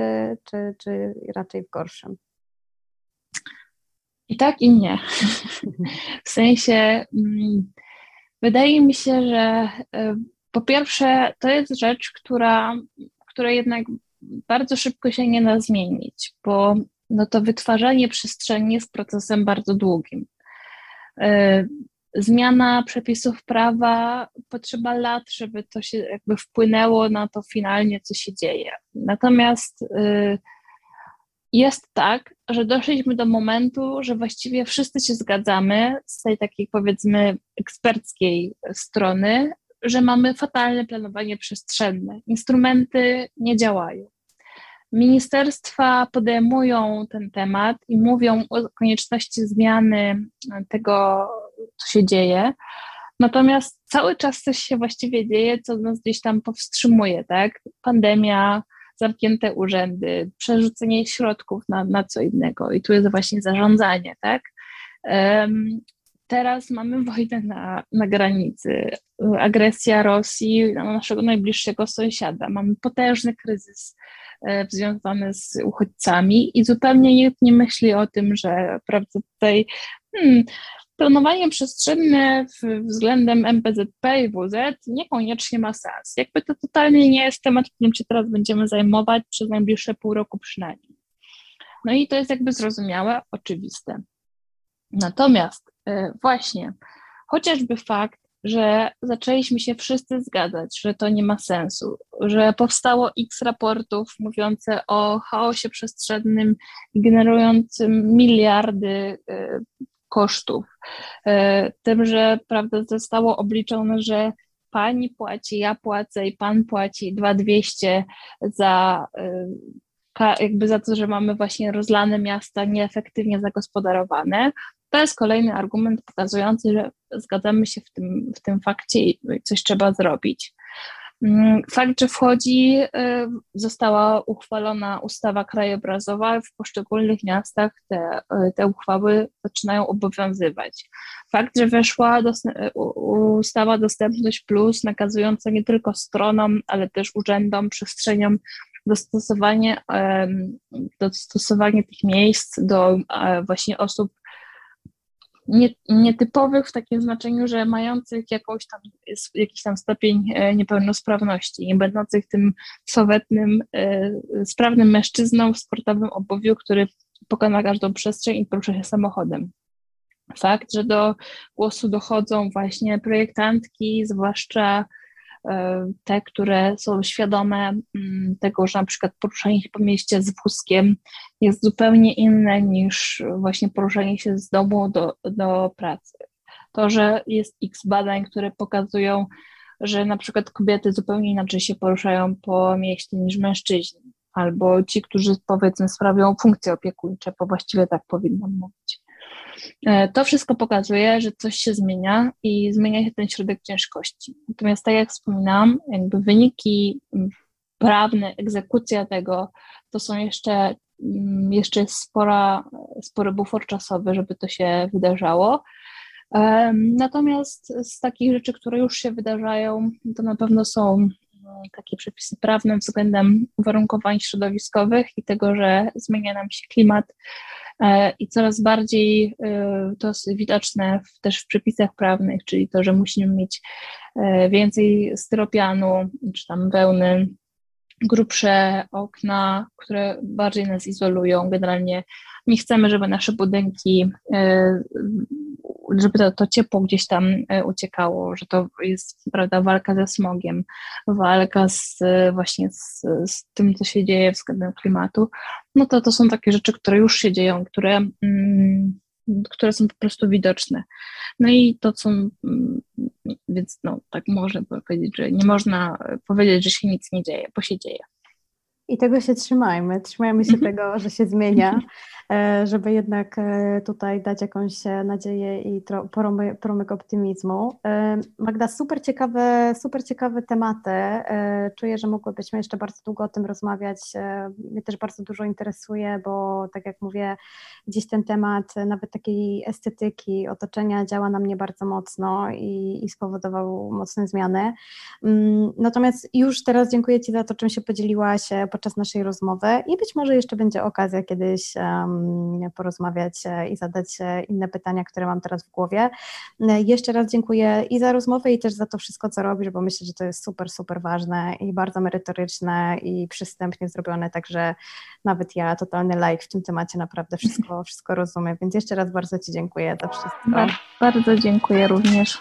czy, czy raczej w gorszym? I tak, i nie. W sensie, mm, wydaje mi się, że e, po pierwsze, to jest rzecz, która, która jednak bardzo szybko się nie da zmienić, bo no to wytwarzanie przestrzeni jest procesem bardzo długim. E, zmiana przepisów prawa potrzeba lat, żeby to się jakby wpłynęło na to finalnie, co się dzieje. Natomiast y, jest tak, że doszliśmy do momentu, że właściwie wszyscy się zgadzamy z tej takiej powiedzmy eksperckiej strony, że mamy fatalne planowanie przestrzenne. Instrumenty nie działają. Ministerstwa podejmują ten temat i mówią o konieczności zmiany tego, co się dzieje. Natomiast cały czas coś się właściwie dzieje, co nas gdzieś tam powstrzymuje, tak? Pandemia, zamknięte urzędy, przerzucenie środków na, na co innego i tu jest właśnie zarządzanie, tak? Um, teraz mamy wojnę na, na granicy, agresja Rosji na naszego najbliższego sąsiada, mamy potężny kryzys e, związany z uchodźcami i zupełnie nikt nie myśli o tym, że prawda tutaj hmm, planowanie przestrzenne względem MPZP i WZ niekoniecznie ma sens. Jakby to totalnie nie jest temat, którym się teraz będziemy zajmować przez najbliższe pół roku przynajmniej. No i to jest jakby zrozumiałe, oczywiste. Natomiast właśnie, chociażby fakt, że zaczęliśmy się wszyscy zgadzać, że to nie ma sensu, że powstało x raportów mówiące o chaosie przestrzennym generującym miliardy y, kosztów. E, tym, że prawda, zostało obliczone, że pani płaci, ja płacę i pan płaci 2200 za e, jakby za to, że mamy właśnie rozlane miasta nieefektywnie zagospodarowane. To jest kolejny argument pokazujący, że zgadzamy się w tym, w tym fakcie i coś trzeba zrobić. Mm, fakt, że wchodzi, y, została uchwalona ustawa krajobrazowa, w poszczególnych miastach te, y, te uchwały zaczynają obowiązywać. Fakt, że weszła ustawa Dostępność Plus, nakazująca nie tylko stronom, ale też urzędom, przestrzeniom dostosowanie, dostosowanie tych miejsc do właśnie osób nie, nietypowych w takim znaczeniu, że mających jakąś tam, jakiś tam stopień e, niepełnosprawności, nie będących tym sowetnym, e, sprawnym mężczyzną w sportowym obuwiu, który pokona każdą przestrzeń i porusza się samochodem. Fakt, że do głosu dochodzą właśnie projektantki, zwłaszcza te, które są świadome mm, tego, że na przykład poruszanie się po mieście z wózkiem jest zupełnie inne niż właśnie poruszanie się z domu do, do pracy. To, że jest x badań, które pokazują, że na przykład kobiety zupełnie inaczej się poruszają po mieście niż mężczyźni, albo ci, którzy powiedzmy sprawią funkcje opiekuńcze, bo właściwie tak powinnam mówić. E, to wszystko pokazuje, że coś się zmienia i zmienia się ten środek ciężkości. Natomiast tak jak wspominałam, jakby wyniki prawne, egzekucja tego, to są jeszcze, jeszcze spora, spory bufor czasowy, żeby to się wydarzało. Natomiast z takich rzeczy, które już się wydarzają, to na pewno są takie przepisy prawne względem uwarunkowań środowiskowych i tego, że zmienia nam się klimat, E, i coraz bardziej e, to jest widoczne w, też w przepisach prawnych, czyli to, że musimy mieć e, więcej styropianu czy tam wełny, grubsze okna, które bardziej nas izolują. Generalnie nie chcemy, żeby nasze budynki żeby to, to ciepło gdzieś tam e, uciekało, że to jest prawda, walka ze smogiem, walka z, właśnie z, z tym, co się dzieje względem klimatu, no to to są takie rzeczy, które już się dzieją, które, mm, które są po prostu widoczne. No i to są, mm, więc no, tak można powiedzieć, że nie można powiedzieć, że się nic nie dzieje, bo się dzieje. I tego się trzymajmy, trzymajmy się mhm. tego, że się zmienia, e, żeby jednak e, tutaj dać jakąś e, nadzieję i promyk optymizmu. Magda, super ciekawe, super ciekawe tematy. Czuję, że mogłybyśmy jeszcze bardzo długo o tym rozmawiać. Mnie też bardzo dużo interesuje, bo tak jak mówię, gdzieś ten temat nawet takiej estetyki, otoczenia działa na mnie bardzo mocno i, i spowodował mocne zmiany. Mm, natomiast już teraz dziękuję Ci za to, czym się podzieliłaś podczas naszej rozmowy i być może jeszcze będzie okazja kiedyś porozmawiać i zadać inne pytania, które mam teraz w głowie. Jeszcze raz dziękuję i za rozmowę i też za to wszystko, co robisz, bo myślę, że to jest super, super ważne i bardzo merytoryczne i przystępnie zrobione, także nawet ja, totalny like w tym temacie, naprawdę wszystko, wszystko rozumiem, więc jeszcze raz bardzo Ci dziękuję za wszystko. Bardzo dziękuję również.